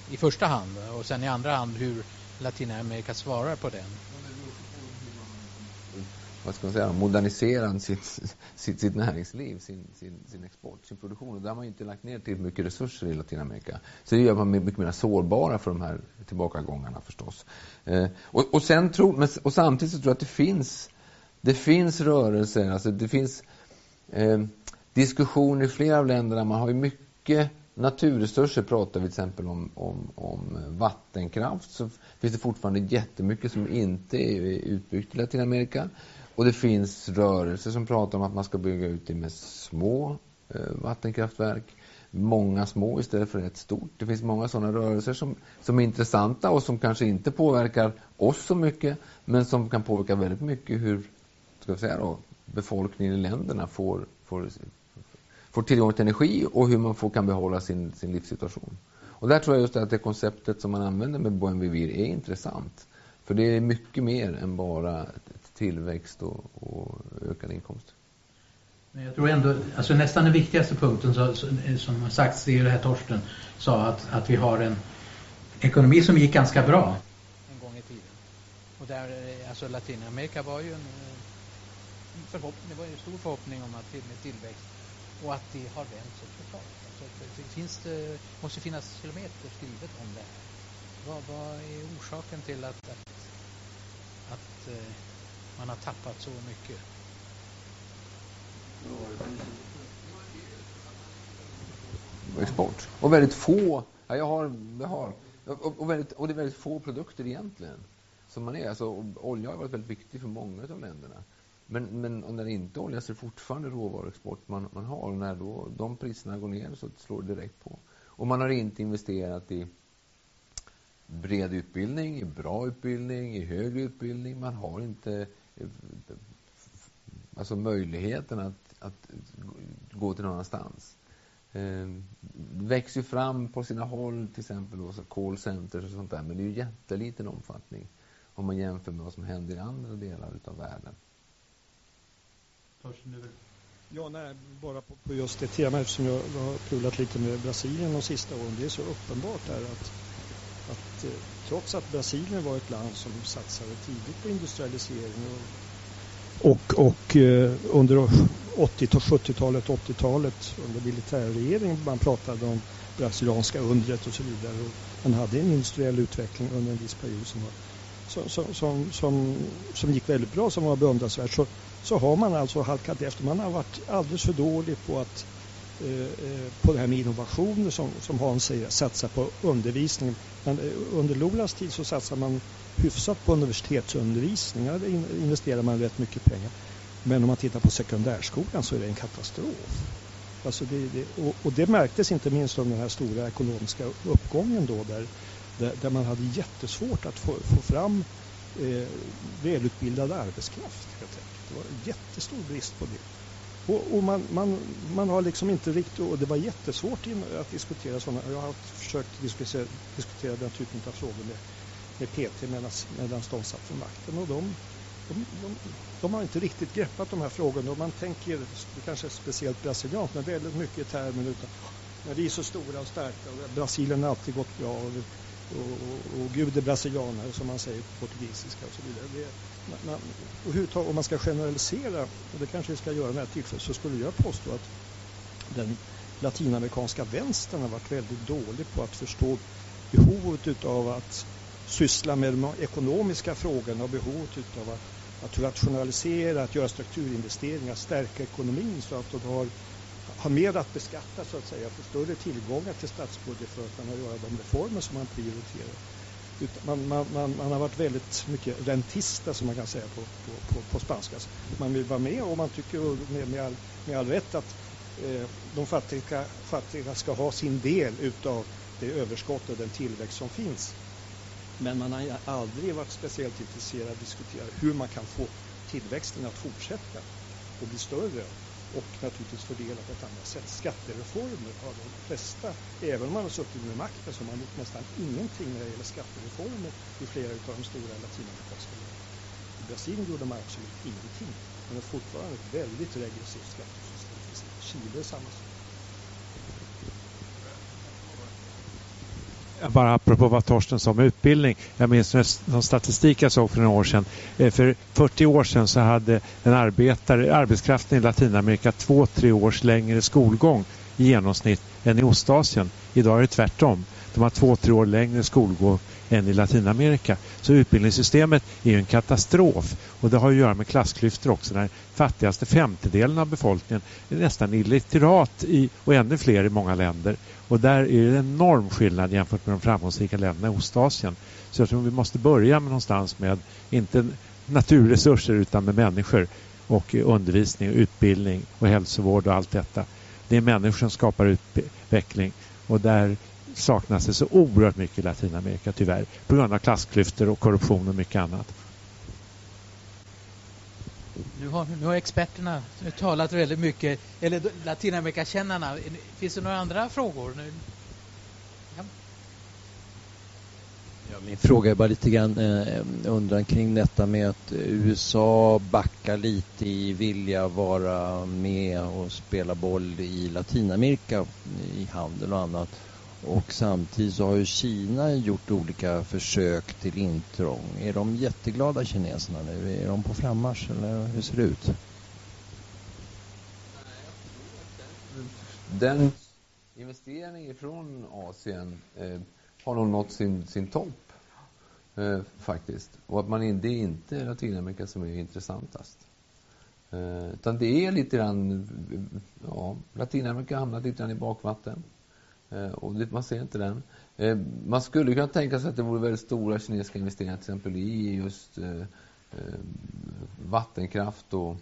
Speaker 3: i första hand och sen i andra hand hur Latinamerika svarar på den
Speaker 2: vad ska man säga, modernisera sitt, sitt, sitt näringsliv, sin, sin, sin export, sin produktion. Och där har man ju inte lagt ner till mycket resurser i Latinamerika. Så det gör man mycket mer sårbara för de här tillbakagångarna förstås. Eh, och, och, sen tro, men, och samtidigt så tror jag att det finns, det finns rörelser, alltså det finns eh, diskussioner i flera av länderna. Man har ju mycket naturresurser pratar vi till exempel om, om, om vattenkraft så finns det fortfarande jättemycket som inte är utbyggt i Latinamerika. Och det finns rörelser som pratar om att man ska bygga ut det med små eh, vattenkraftverk. Många små istället för ett stort. Det finns många sådana rörelser som, som är intressanta och som kanske inte påverkar oss så mycket men som kan påverka väldigt mycket hur ska vi säga då, befolkningen i länderna får, får, får tillgång till energi och hur man får, kan behålla sin, sin livssituation. Och där tror jag just att det konceptet som man använder med Buen Vivir är intressant. För det är mycket mer än bara tillväxt och, och ökad inkomst.
Speaker 3: Men jag tror ändå, alltså nästan den viktigaste punkten så, som har sagts, det är det här Torsten sa att, att vi har en ekonomi som gick ganska bra en gång i tiden. Och där, alltså Latinamerika var ju en, förhoppning, det var ju en stor förhoppning om att med tillväxt och att det har vänt så totalt. Alltså, det finns det måste finnas kilometer skrivet om det här. Vad, vad är orsaken till att, att, att eh, man har tappat så mycket?
Speaker 2: Export. Och väldigt få, ja, jag har, jag har Och, och, väldigt, och det är väldigt få produkter egentligen som man är. Alltså, olja har varit väldigt viktig för många av länderna. Men, men och när det inte är olja så är det fortfarande råvaruexport man, man har. Och när då de priserna går ner så slår det direkt på. Och man har inte investerat i bred utbildning, i bra utbildning, i högre utbildning. Man har inte alltså möjligheten att, att gå till någon annanstans. Eh, det växer ju fram på sina håll, till exempel då, call centers och sånt där, men det är ju jätteliten omfattning om man jämför med vad som händer i andra delar av världen.
Speaker 4: Ja, nej, bara på, på just det temat eftersom jag har pullat lite med Brasilien de sista åren. Det är så uppenbart där att, att eh, trots att Brasilien var ett land som satsade tidigt på industrialisering och, och, och eh, under 80 och 70-talet, 80-talet under militärregeringen man pratade om brasilianska undret och så vidare. Och man hade en industriell utveckling under en viss period som, var, som, som, som, som, gick väldigt bra, som var beundransvärt. Så, så har man alltså halkat efter. Man har varit alldeles för dålig på att Eh, eh, på det här med innovationer som, som Hans säger, satsa på undervisning. Men eh, under Lolas tid så satsar man hyfsat på universitetsundervisning. Där investerar man rätt mycket pengar. Men om man tittar på sekundärskolan så är det en katastrof. Alltså det, det, och, och, det märktes inte minst under den här stora ekonomiska uppgången då där, där, där man hade jättesvårt att få, få fram eh, välutbildad arbetskraft. Helt enkelt. Det var jättestor brist på det. Och, och man, man, man, har liksom inte riktigt, och det var jättesvårt att diskutera sådana, jag har försökt diskutera, diskutera den typen av frågor med, med PT medan de satt vid makten och de, de, de, de, har inte riktigt greppat de här frågorna och man tänker, det kanske är speciellt brasilianskt, men väldigt mycket i termer utav när vi är så stora och starka och Brasilien har alltid gått bra och, och, och, och Gud är brasilianare som man säger på portugisiska och så vidare. Det, man, och hur, om man ska generalisera, och det kanske vi ska göra med det här tillfället, så skulle jag påstå att den latinamerikanska vänstern har varit väldigt dålig på att förstå behovet av att syssla med de ekonomiska frågorna och behovet av att, att rationalisera, att göra strukturinvesteringar, stärka ekonomin så att de har, har mer att beskatta så att säga, få större tillgångar till statsbudget för att kunna göra de reformer som man prioriterar. Man, man, man, man, har varit väldigt mycket rentista som man kan säga på, på, på, på spanska. Man vill vara med och man tycker med, med, all, med all rätt att eh, de fattiga, fattiga ska ha sin del utav det överskott och den tillväxt som finns. Men man har aldrig varit speciellt intresserad av att diskutera hur man kan få tillväxten att fortsätta och bli större och naturligtvis fördela på ett annat sätt. Skattereformer har de flesta, även om man har suttit med makten, så har man gjort nästan ingenting när det gäller skattereformer i flera av de stora latinamerikanska länderna. I Brasilien gjorde man absolut ingenting, men det är fortfarande ett väldigt regressivt skattesystem. Chile är samma sak.
Speaker 5: Bara apropå vad Torsten sa om utbildning. Jag minns någon statistik jag såg för några år sedan. Eh, för 40 år sedan så hade en arbetare, arbetskraften i Latinamerika två, tre års längre skolgång i genomsnitt än i Ostasien. Idag är det tvärtom. De har två, tre år längre skolgång än i Latinamerika. Så utbildningssystemet är ju en katastrof. Och det har att göra med klassklyftor också. Den fattigaste femtedelen av befolkningen är nästan illiterat i, och ännu fler i många länder. Och där är det en enorm skillnad jämfört med de framgångsrika länderna i Ostasien. Så jag tror vi måste börja med någonstans med, inte naturresurser utan med människor och undervisning, utbildning och hälsovård och allt detta. Det är människor som skapar utveckling och där saknas det så oerhört mycket i Latinamerika tyvärr på grund av klassklyftor och korruption och mycket annat.
Speaker 3: Nu har, nu har experterna talat väldigt mycket, eller Latinamerikakännarna. Finns det några andra frågor? Nu?
Speaker 6: Ja. Ja, min fråga är bara lite grann eh, undran kring detta med att USA backar lite i vilja vara med och spela boll i Latinamerika i handel och annat. Och samtidigt så har ju Kina gjort olika försök till intrång. Är de jätteglada kineserna nu? Är de på frammarsch eller hur ser det ut?
Speaker 2: Den investeringen från Asien eh, har nog nått sin, sin topp eh, faktiskt. Och att man, det är inte Latinamerika som är intressantast. Eh, utan det är lite grann, ja, Latinamerika har hamnat lite grann i bakvatten. Eh, och det, man ser inte den. Eh, man skulle kunna tänka sig att det vore väldigt stora kinesiska investeringar till exempel i just eh, vattenkraft och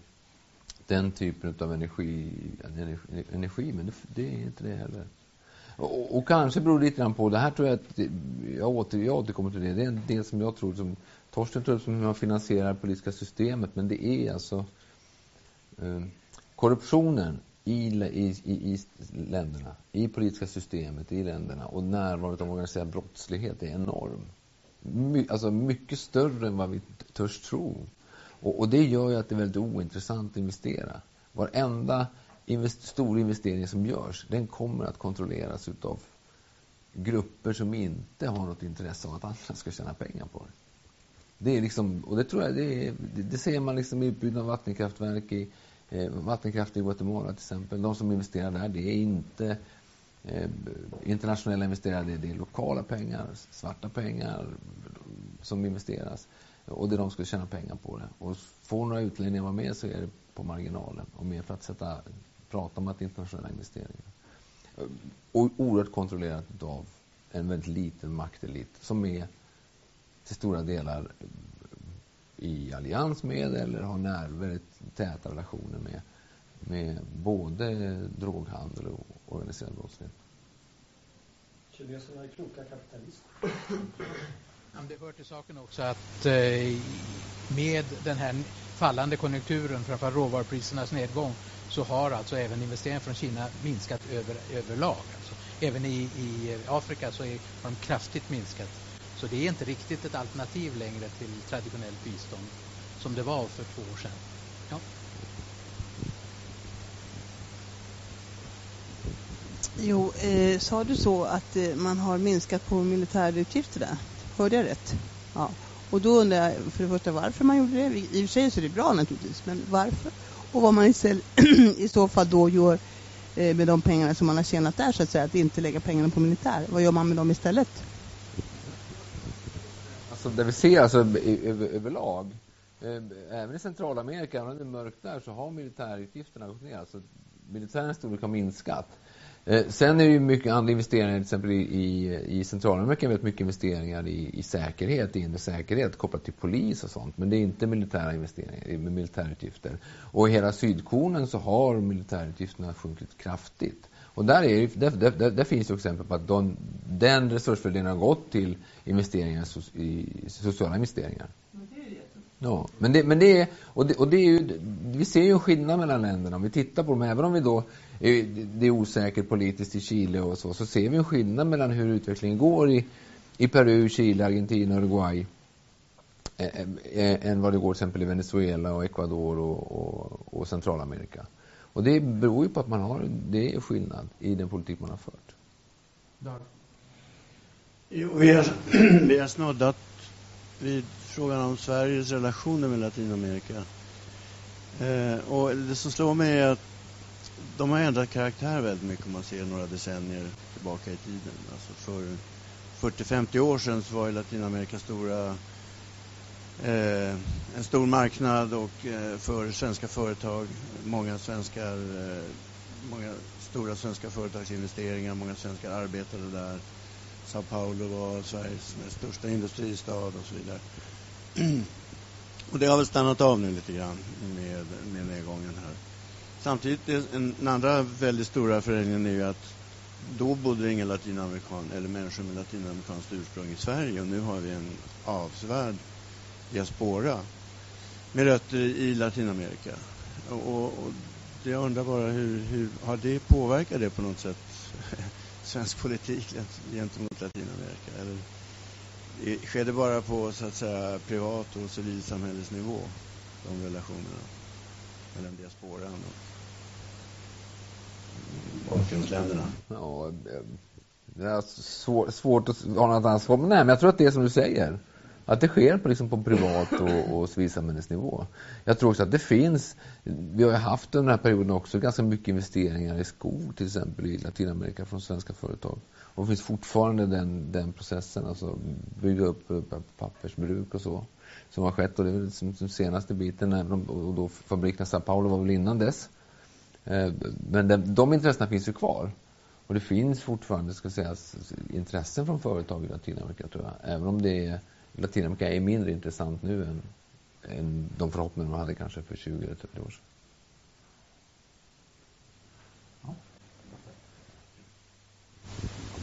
Speaker 2: den typen av energi, energi, energi men det, det, är inte det heller. Och, och, kanske beror det lite grann på, det här tror jag att, jag, åter, jag återkommer till det, det är en del som jag tror som Torsten tror upp som hur man finansierar det politiska systemet, men det är alltså eh, korruptionen i, i, i, länderna, i politiska systemet i länderna och närvaron av organiserad brottslighet är enorm. My, alltså mycket större än vad vi törs tro. Och, och, det gör ju att det är väldigt ointressant att investera. Varenda invest, stor investering som görs, den kommer att kontrolleras utav grupper som inte har något intresse av att andra ska tjäna pengar på det. Det är liksom, och det tror jag, det, är, det, det ser man liksom i utbyggnaden av vattenkraftverk i eh, vattenkraft i Guatemala till exempel. De som investerar där, det är inte eh, internationella investerare, det är, det är lokala pengar, svarta pengar som investeras. Och det är de som ska tjäna pengar på det. Och får några utlänningar vara med så är det på marginalen och mer för att sätta, prata om att internationella investeringar. Eh, och oerhört kontrollerat av en väldigt liten maktelit som är till stora delar i allians med eller har väldigt täta relationer med, med både droghandel och organiserad brottslighet.
Speaker 4: Kineserna är kloka kapitalister.
Speaker 3: Det hör till saken också att eh, med den här fallande konjunkturen, framförallt råvaruprisernas nedgång, så har alltså även investeringar från Kina minskat över, överlag. Alltså, även i, i Afrika så är, har de kraftigt minskat. Så det är inte riktigt ett alternativ längre till traditionellt bistånd som det var för två år sedan. Ja.
Speaker 7: Jo, eh, sa du så att eh, man har minskat på militärutgifterna? Hörde jag rätt? Ja. Och då undrar jag för det första varför man gjorde det. I och för sig så är det bra naturligtvis, men varför? Och vad man *clears throat* i så fall då gör eh, med de pengarna som man har tjänat där så att säga, att inte lägga pengarna på militär. Vad gör man med dem istället?
Speaker 2: Som det vi ser alltså över, överlag, eh, även i Centralamerika, även om det är mörkt där, så har militärutgifterna gått ner. Alltså militärens storlek har minskat. Eh, sen är det ju mycket andra investeringar, till exempel i, i, Centralamerika, väldigt mycket investeringar i, i säkerhet, i inre säkerhet kopplat till polis och sånt. Men det är inte militära investeringar, med militärutgifter. Och i hela Sydkonen så har militärutgifterna sjunkit kraftigt. Och där, är, där, där, där finns det exempel på att de, den resursfördelningen har gått till investeringar i sociala investeringar. Ja, men det, men det är, och det, och det är ju, vi ser ju en skillnad mellan länderna. Om vi tittar på dem, även om vi då, det är osäkert politiskt i Chile och så, så ser vi en skillnad mellan hur utvecklingen går i, i Peru, Chile, Argentina, Uruguay än vad det går till exempel i Venezuela och Ecuador och, och, och Centralamerika. Och det beror ju på att man har, det är skillnad i den politik man har fört.
Speaker 8: Jo, vi, har, *clears throat* vi har snuddat vid frågan om Sveriges relationer med Latinamerika. Eh, och det som slår mig är att de har ändrat karaktär väldigt mycket om man ser några decennier tillbaka i tiden. Alltså för 40-50 år sedan så var Latinamerika stora Eh, en stor marknad och eh, för svenska företag, många svenskar, eh, många stora svenska företagsinvesteringar, många svenskar arbetade där. Sao Paulo var Sveriges största industristad och så vidare. *clears throat* Och det har väl stannat av nu lite grann med, med nedgången här. Samtidigt, en, en andra väldigt stora förändringen är ju att då bodde ingen latinamerikan eller människor med latinamerikanskt ursprung i Sverige och nu har vi en avsevärd diaspora med rötter i Latinamerika. Och, och, jag undrar bara hur, hur har det påverkat det på något sätt *laughs* svensk politik gentemot Latinamerika? Eller sker det bara på så att säga privat och civilsamhällesnivå, de relationerna mellan diasporan och bakgrundsländerna?
Speaker 2: Ja, eh, det är svår, svårt att ha något ansvar, men nej, men jag tror att det är som du säger. Att det sker på, liksom på privat och, och civilsamhällesnivå. Jag tror också att det finns, vi har ju haft under den här perioden också ganska mycket investeringar i skog till exempel i Latinamerika från svenska företag. Och det finns fortfarande den, den processen, alltså bygga upp pappersbruk och så, som har skett. Och det är väl liksom den senaste biten, även om, och då fabriken Sao Paulo var väl innan dess. Eh, men de, de intressena finns ju kvar. Och det finns fortfarande, ska sägas, intressen från företag i Latinamerika tror jag. Även om det är, Latinamerika är mindre intressant nu än, än de förhoppningar man hade kanske för 20 eller 30 år sedan.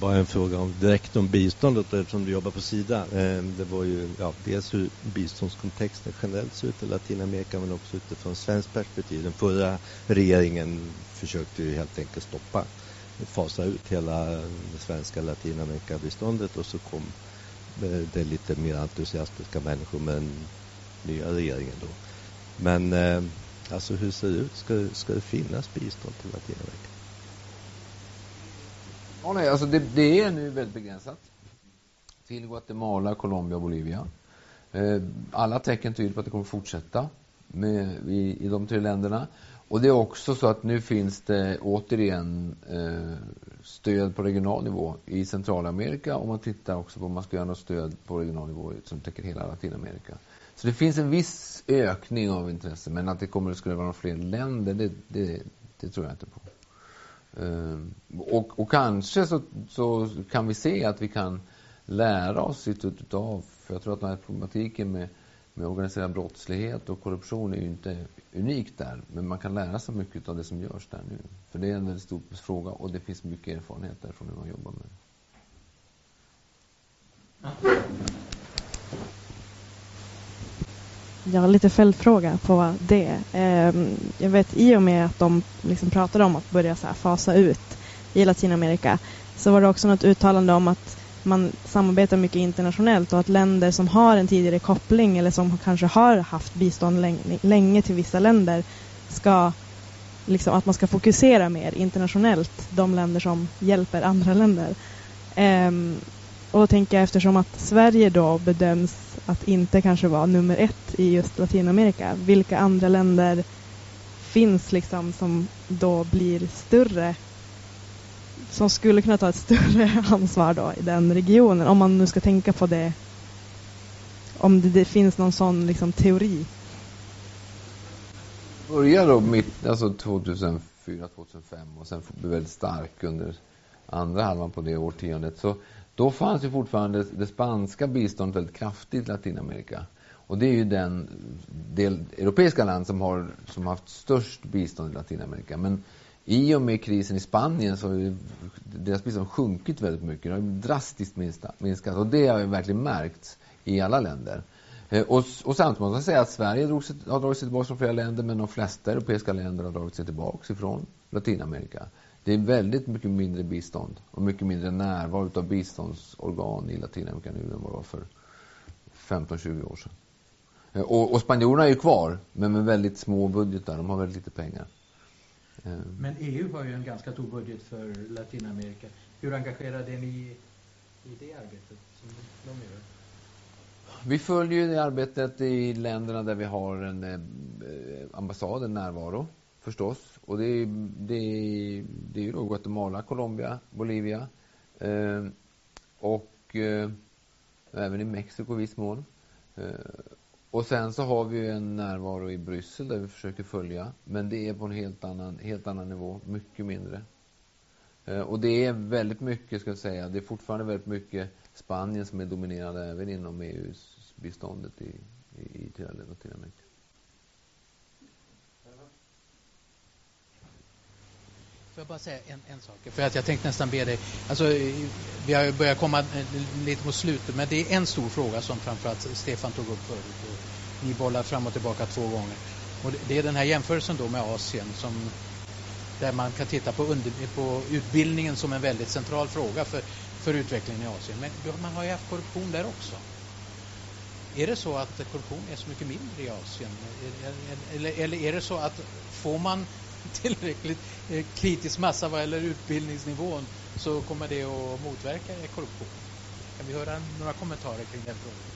Speaker 9: Bara en fråga om, direkt om biståndet eftersom du jobbar på Sida. Ehm, det var ju ja, dels hur biståndskontexten generellt ser ut i Latinamerika men också utifrån svenskt perspektiv. Den förra regeringen försökte ju helt enkelt stoppa, fasa ut hela det svenska Latinamerikabiståndet och så kom Eh, det är lite mer entusiastiska människor med den nya regeringen då. Men eh, alltså hur ser det ut? Ska, ska det finnas bistånd till Latinamerika?
Speaker 2: Ja, nej, alltså det, det, är nu väldigt begränsat till Guatemala, Colombia och Bolivia. Eh, alla tecken tyder på att det kommer fortsätta med, i, i de tre länderna. Och det är också så att nu finns det återigen eh, stöd på regional nivå i Centralamerika och man tittar också på om man ska göra något stöd på regional nivå som täcker hela Latinamerika. Så det finns en viss ökning av intresse men att det kommer att skulle vara fler länder, det, det, det tror jag inte på. Eh, och, och, kanske så, så, kan vi se att vi kan lära oss utav, för jag tror att den här problematiken med, med organiserad brottslighet och korruption är ju inte unikt där, men man kan lära sig mycket av det som görs där nu. För det är en väldigt stor fråga och det finns mycket erfarenhet där från hur man jobbar med det.
Speaker 10: Jag har lite följdfråga på det. Ehm, jag vet i och med att de liksom pratade om att börja så fasa ut i Latinamerika så var det också något uttalande om att man samarbetar mycket internationellt och att länder som har en tidigare koppling eller som kanske har haft bistånd länge, till vissa länder ska liksom att man ska fokusera mer internationellt de länder som hjälper andra länder. Um, och då tänker jag eftersom att Sverige då bedöms att inte kanske vara nummer ett i just Latinamerika. Vilka andra länder finns liksom som då blir större som skulle kunna ta ett större *laughs* ansvar då i den regionen om man nu ska tänka på det om det, det finns någon sån liksom teori.
Speaker 2: Börja då mitt, alltså 2004, 2005 och sen bli väldigt stark under andra halvan på det årtiondet. Så då fanns ju fortfarande det spanska biståndet väldigt kraftigt i Latinamerika. Och det är ju den del europeiska land som har som haft störst bistånd i Latinamerika. Men i och med krisen i Spanien så har deras bistånd sjunkit väldigt mycket. Det har drastiskt minskat och det har ju verkligen märkts i alla länder. Eh, och, och samtidigt måste man säga att Sverige drog sig, har dragit sig tillbaka från flera länder men de flesta europeiska länder har dragit sig tillbaka ifrån Latinamerika. Det är väldigt mycket mindre bistånd och mycket mindre närvaro av biståndsorgan i Latinamerika nu än vad det var för 15-20 år sedan. Eh, och, och spanjorerna är ju kvar, men med väldigt små budgetar. De har väldigt lite pengar.
Speaker 3: Eh. Men EU har ju en ganska stor budget för Latinamerika. Hur engagerade är ni i det arbetet som de gör?
Speaker 2: Vi följer det arbetet i länderna där vi har en eh, ambassad, en närvaro förstås. Och det är, det är, det är då Guatemala, Colombia, Bolivia eh, och eh, även i Mexiko i viss mån. Eh, och sen så har vi ju en närvaro i Bryssel där vi försöker följa. Men det är på en helt annan, helt annan nivå, mycket mindre. Eh, och det är väldigt mycket, ska jag säga, det är fortfarande väldigt mycket Spanien som är dominerande även inom EUs biståndet i, i, i Latinamerika.
Speaker 3: Jag bara säga en, en sak? För att jag tänkte nästan be dig, alltså vi har börjat komma eh, lite mot slutet, men det är en stor fråga som framförallt Stefan tog upp förut ni bollar fram och tillbaka två gånger. Och det är den här jämförelsen då med Asien som där man kan titta på, under, på utbildningen som en väldigt central fråga för, för utvecklingen i Asien. Men man har ju haft korruption där också. Är det så att korruption är så mycket mindre i Asien? Eller, eller är det så att får man *laughs* tillräckligt eh, kritisk massa vad gäller utbildningsnivån så kommer det att motverka korruption. Kan vi höra några kommentarer kring den frågan?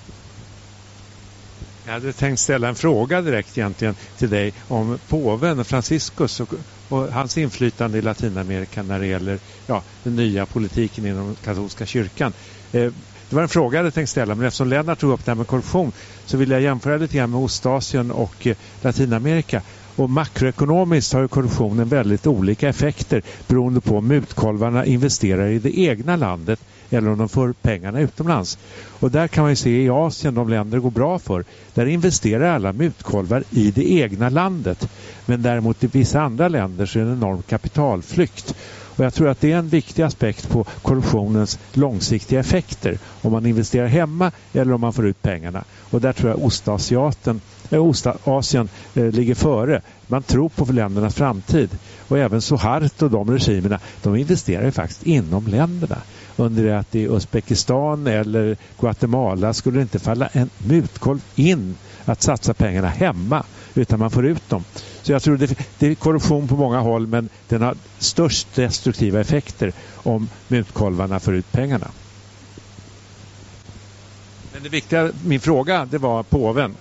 Speaker 5: Jag hade tänkt ställa en fråga direkt egentligen till dig om påven Franciscus och, och, hans inflytande i Latinamerika när det gäller ja, den nya politiken inom katolska kyrkan. Eh, det var en fråga jag hade tänkt ställa men eftersom Lennart tog upp det här med korruption så vill jag jämföra lite grann med Ostasien och eh, Latinamerika. Och makroekonomiskt har ju korruptionen väldigt olika effekter beroende på om mutkolvarna investerar i det egna landet eller om de får pengarna utomlands. Och där kan man ju se i Asien, de länder det går bra för, där investerar alla mutkolvar i det egna landet. Men däremot i vissa andra länder så är det en enorm kapitalflykt. Och jag tror att det är en viktig aspekt på korruptionens långsiktiga effekter. Om man investerar hemma eller om man får ut pengarna. Och där tror jag Ostasiaten, äh, Ostasien äh, ligger före. Man tror på ländernas framtid. Och även Suharto och de regimerna, de investerar ju faktiskt inom länderna. Under det att i Uzbekistan eller Guatemala skulle det inte falla en mutkolv in att satsa pengarna hemma utan man får ut dem. Så jag tror det, det är korruption på många håll men den har störst destruktiva effekter om mutkolvarna får ut pengarna. Men det viktiga, min fråga, det var påven.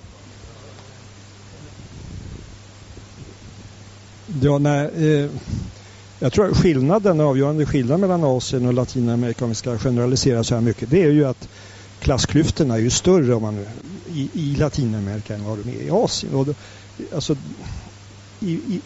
Speaker 4: Ja, nej, eh, jag tror att skillnaden, avgörande skillnaden mellan Asien och Latinamerika om vi ska generalisera så här mycket, det är ju att klassklyftorna är ju större om man, i, i Latinamerika än vad de är i Asien. Och då, alltså, i, i,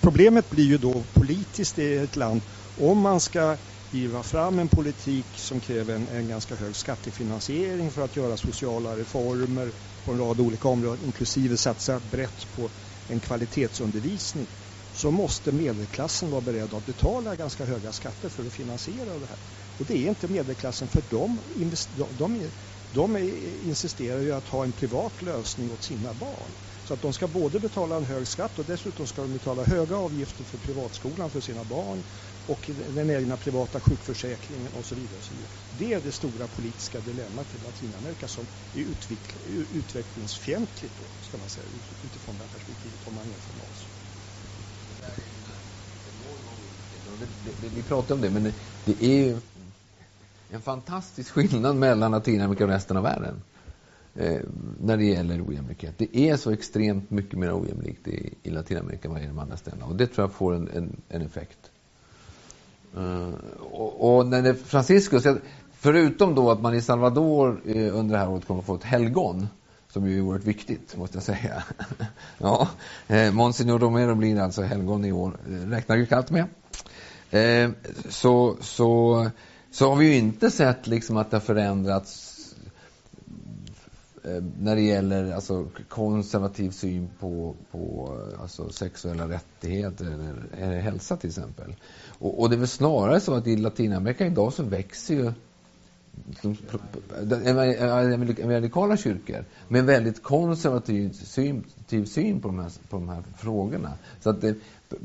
Speaker 4: problemet blir ju då politiskt i ett land om man ska driva fram en politik som kräver en, en, ganska hög skattefinansiering för att göra sociala reformer på en rad olika områden, inklusive satsa brett på en kvalitetsundervisning så måste medelklassen vara beredd att betala ganska höga skatter för att finansiera det här. Och det är inte medelklassen för de, de, de insisterar ju att ha en privat lösning åt sina barn. Så att de ska både betala en hög skatt och dessutom ska de betala höga avgifter för privatskolan för sina barn och den egna privata sjukförsäkringen och så vidare. Och så vidare. Det är det stora politiska dilemmat i Latinamerika som är utvecklingsfientligt då, ska man säga, utifrån det här perspektivet om man jämför med oss.
Speaker 2: Vi pratar om det, men det är ju en fantastisk skillnad mellan Latinamerika och resten av världen eh, när det gäller ojämlikhet. Det är så extremt mycket mer ojämlikt i, i Latinamerika än vad det är i de andra ställena. Och det tror jag får en, en, en effekt. Uh, och, och, när det Franciscus, förutom då att man i Salvador eh, under det här året kommer att få ett helgon, som ju är oerhört viktigt, måste jag säga. *laughs* ja, eh, Monsignor Romero blir alltså helgon i år, eh, räknar ju kallt med. Eh, så, så, så har vi ju inte sett liksom att det har förändrats Eh, när det gäller alltså, konservativ syn på, på eh, alltså, sexuella rättigheter eller, eller hälsa till exempel. Och, och, det är väl snarare så att i Latinamerika idag så växer ju evangelikala kyrkor med en väldigt konservativ syn, syn på, de här, på de här frågorna. Så att det,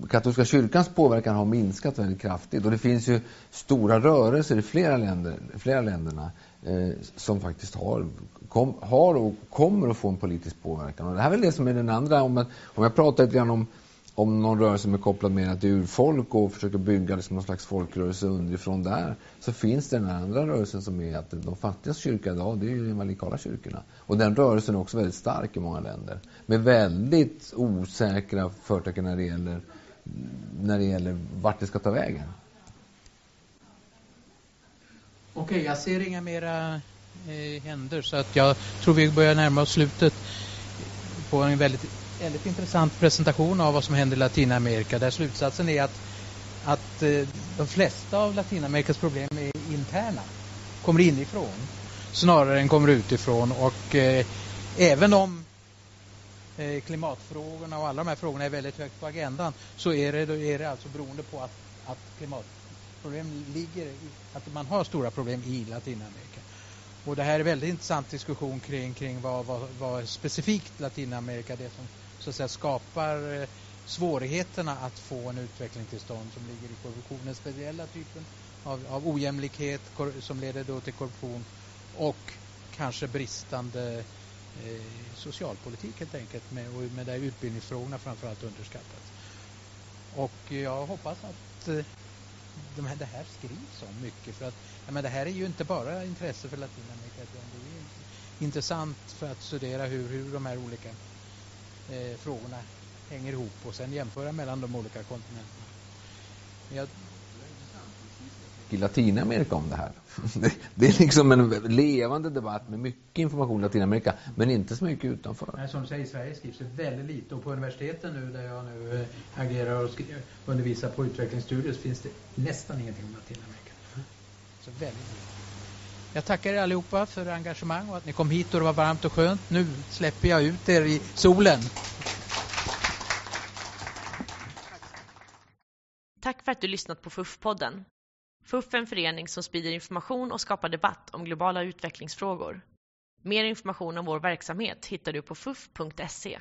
Speaker 2: katolska kyrkans påverkan har minskat väldigt kraftigt och det finns ju stora rörelser i flera länder, flera länderna Eh, som faktiskt har, kom, har och kommer att få en politisk påverkan. Och det här är väl det som är den andra, om, om jag pratar lite grann om om någon rörelse som är kopplad mer till urfolk och försöker bygga liksom någon slags folkrörelse underifrån där så finns det den andra rörelsen som är att de fattigaste kyrkorna idag det är ju de evangelikala kyrkorna. Och den rörelsen är också väldigt stark i många länder. Med väldigt osäkra förtecken när det gäller, när det gäller vart det ska ta vägen.
Speaker 3: Okej, okay, jag ser inga mera eh, händer så att jag tror vi börjar närma oss slutet på en väldigt väldigt intressant presentation av vad som händer i Latinamerika där slutsatsen är att, att eh, de flesta av Latinamerikas problem är interna, kommer inifrån snarare än kommer utifrån och eh, även om eh, klimatfrågorna och alla de här frågorna är väldigt högt på agendan så är det, är det alltså beroende på att, att Problem ligger i, att man har stora problem i Latinamerika. Och det här är en väldigt intressant diskussion kring, kring vad, vad, vad specifikt Latinamerika, det som så att säga, skapar eh, svårigheterna att få en utveckling till stånd som ligger i korruption. Den speciella typen av, av ojämlikhet som leder då till korruption och kanske bristande eh, socialpolitik helt enkelt med, och med där utbildningsfrågorna framförallt underskattas. Och jag hoppas att eh, de här, det här skrivs om mycket för att men det här är ju inte bara intresse för Latinamerika utan det är intressant för att studera hur, hur de här olika eh, frågorna hänger ihop och sen jämföra mellan de olika kontinenterna. Men jag
Speaker 2: i Latinamerika om det här. *laughs* Det, är liksom en levande debatt med mycket information i Latinamerika, men inte så mycket utanför.
Speaker 3: Nej, som du säger, i Sverige skrivs det väldigt lite och på universiteten nu där jag nu eh, agerar och undervisar på utvecklingsstudier så finns det nästan ingenting om Latinamerika. Så väldigt lite. Jag tackar er allihopa för engagemang och att ni kom hit och det var varmt och skönt. Nu släpper jag ut er i solen.
Speaker 1: Tack för att du lyssnat på FUF-podden. FUF är en förening som sprider information och skapar debatt om globala utvecklingsfrågor. Mer information om vår verksamhet hittar du på fuf.se.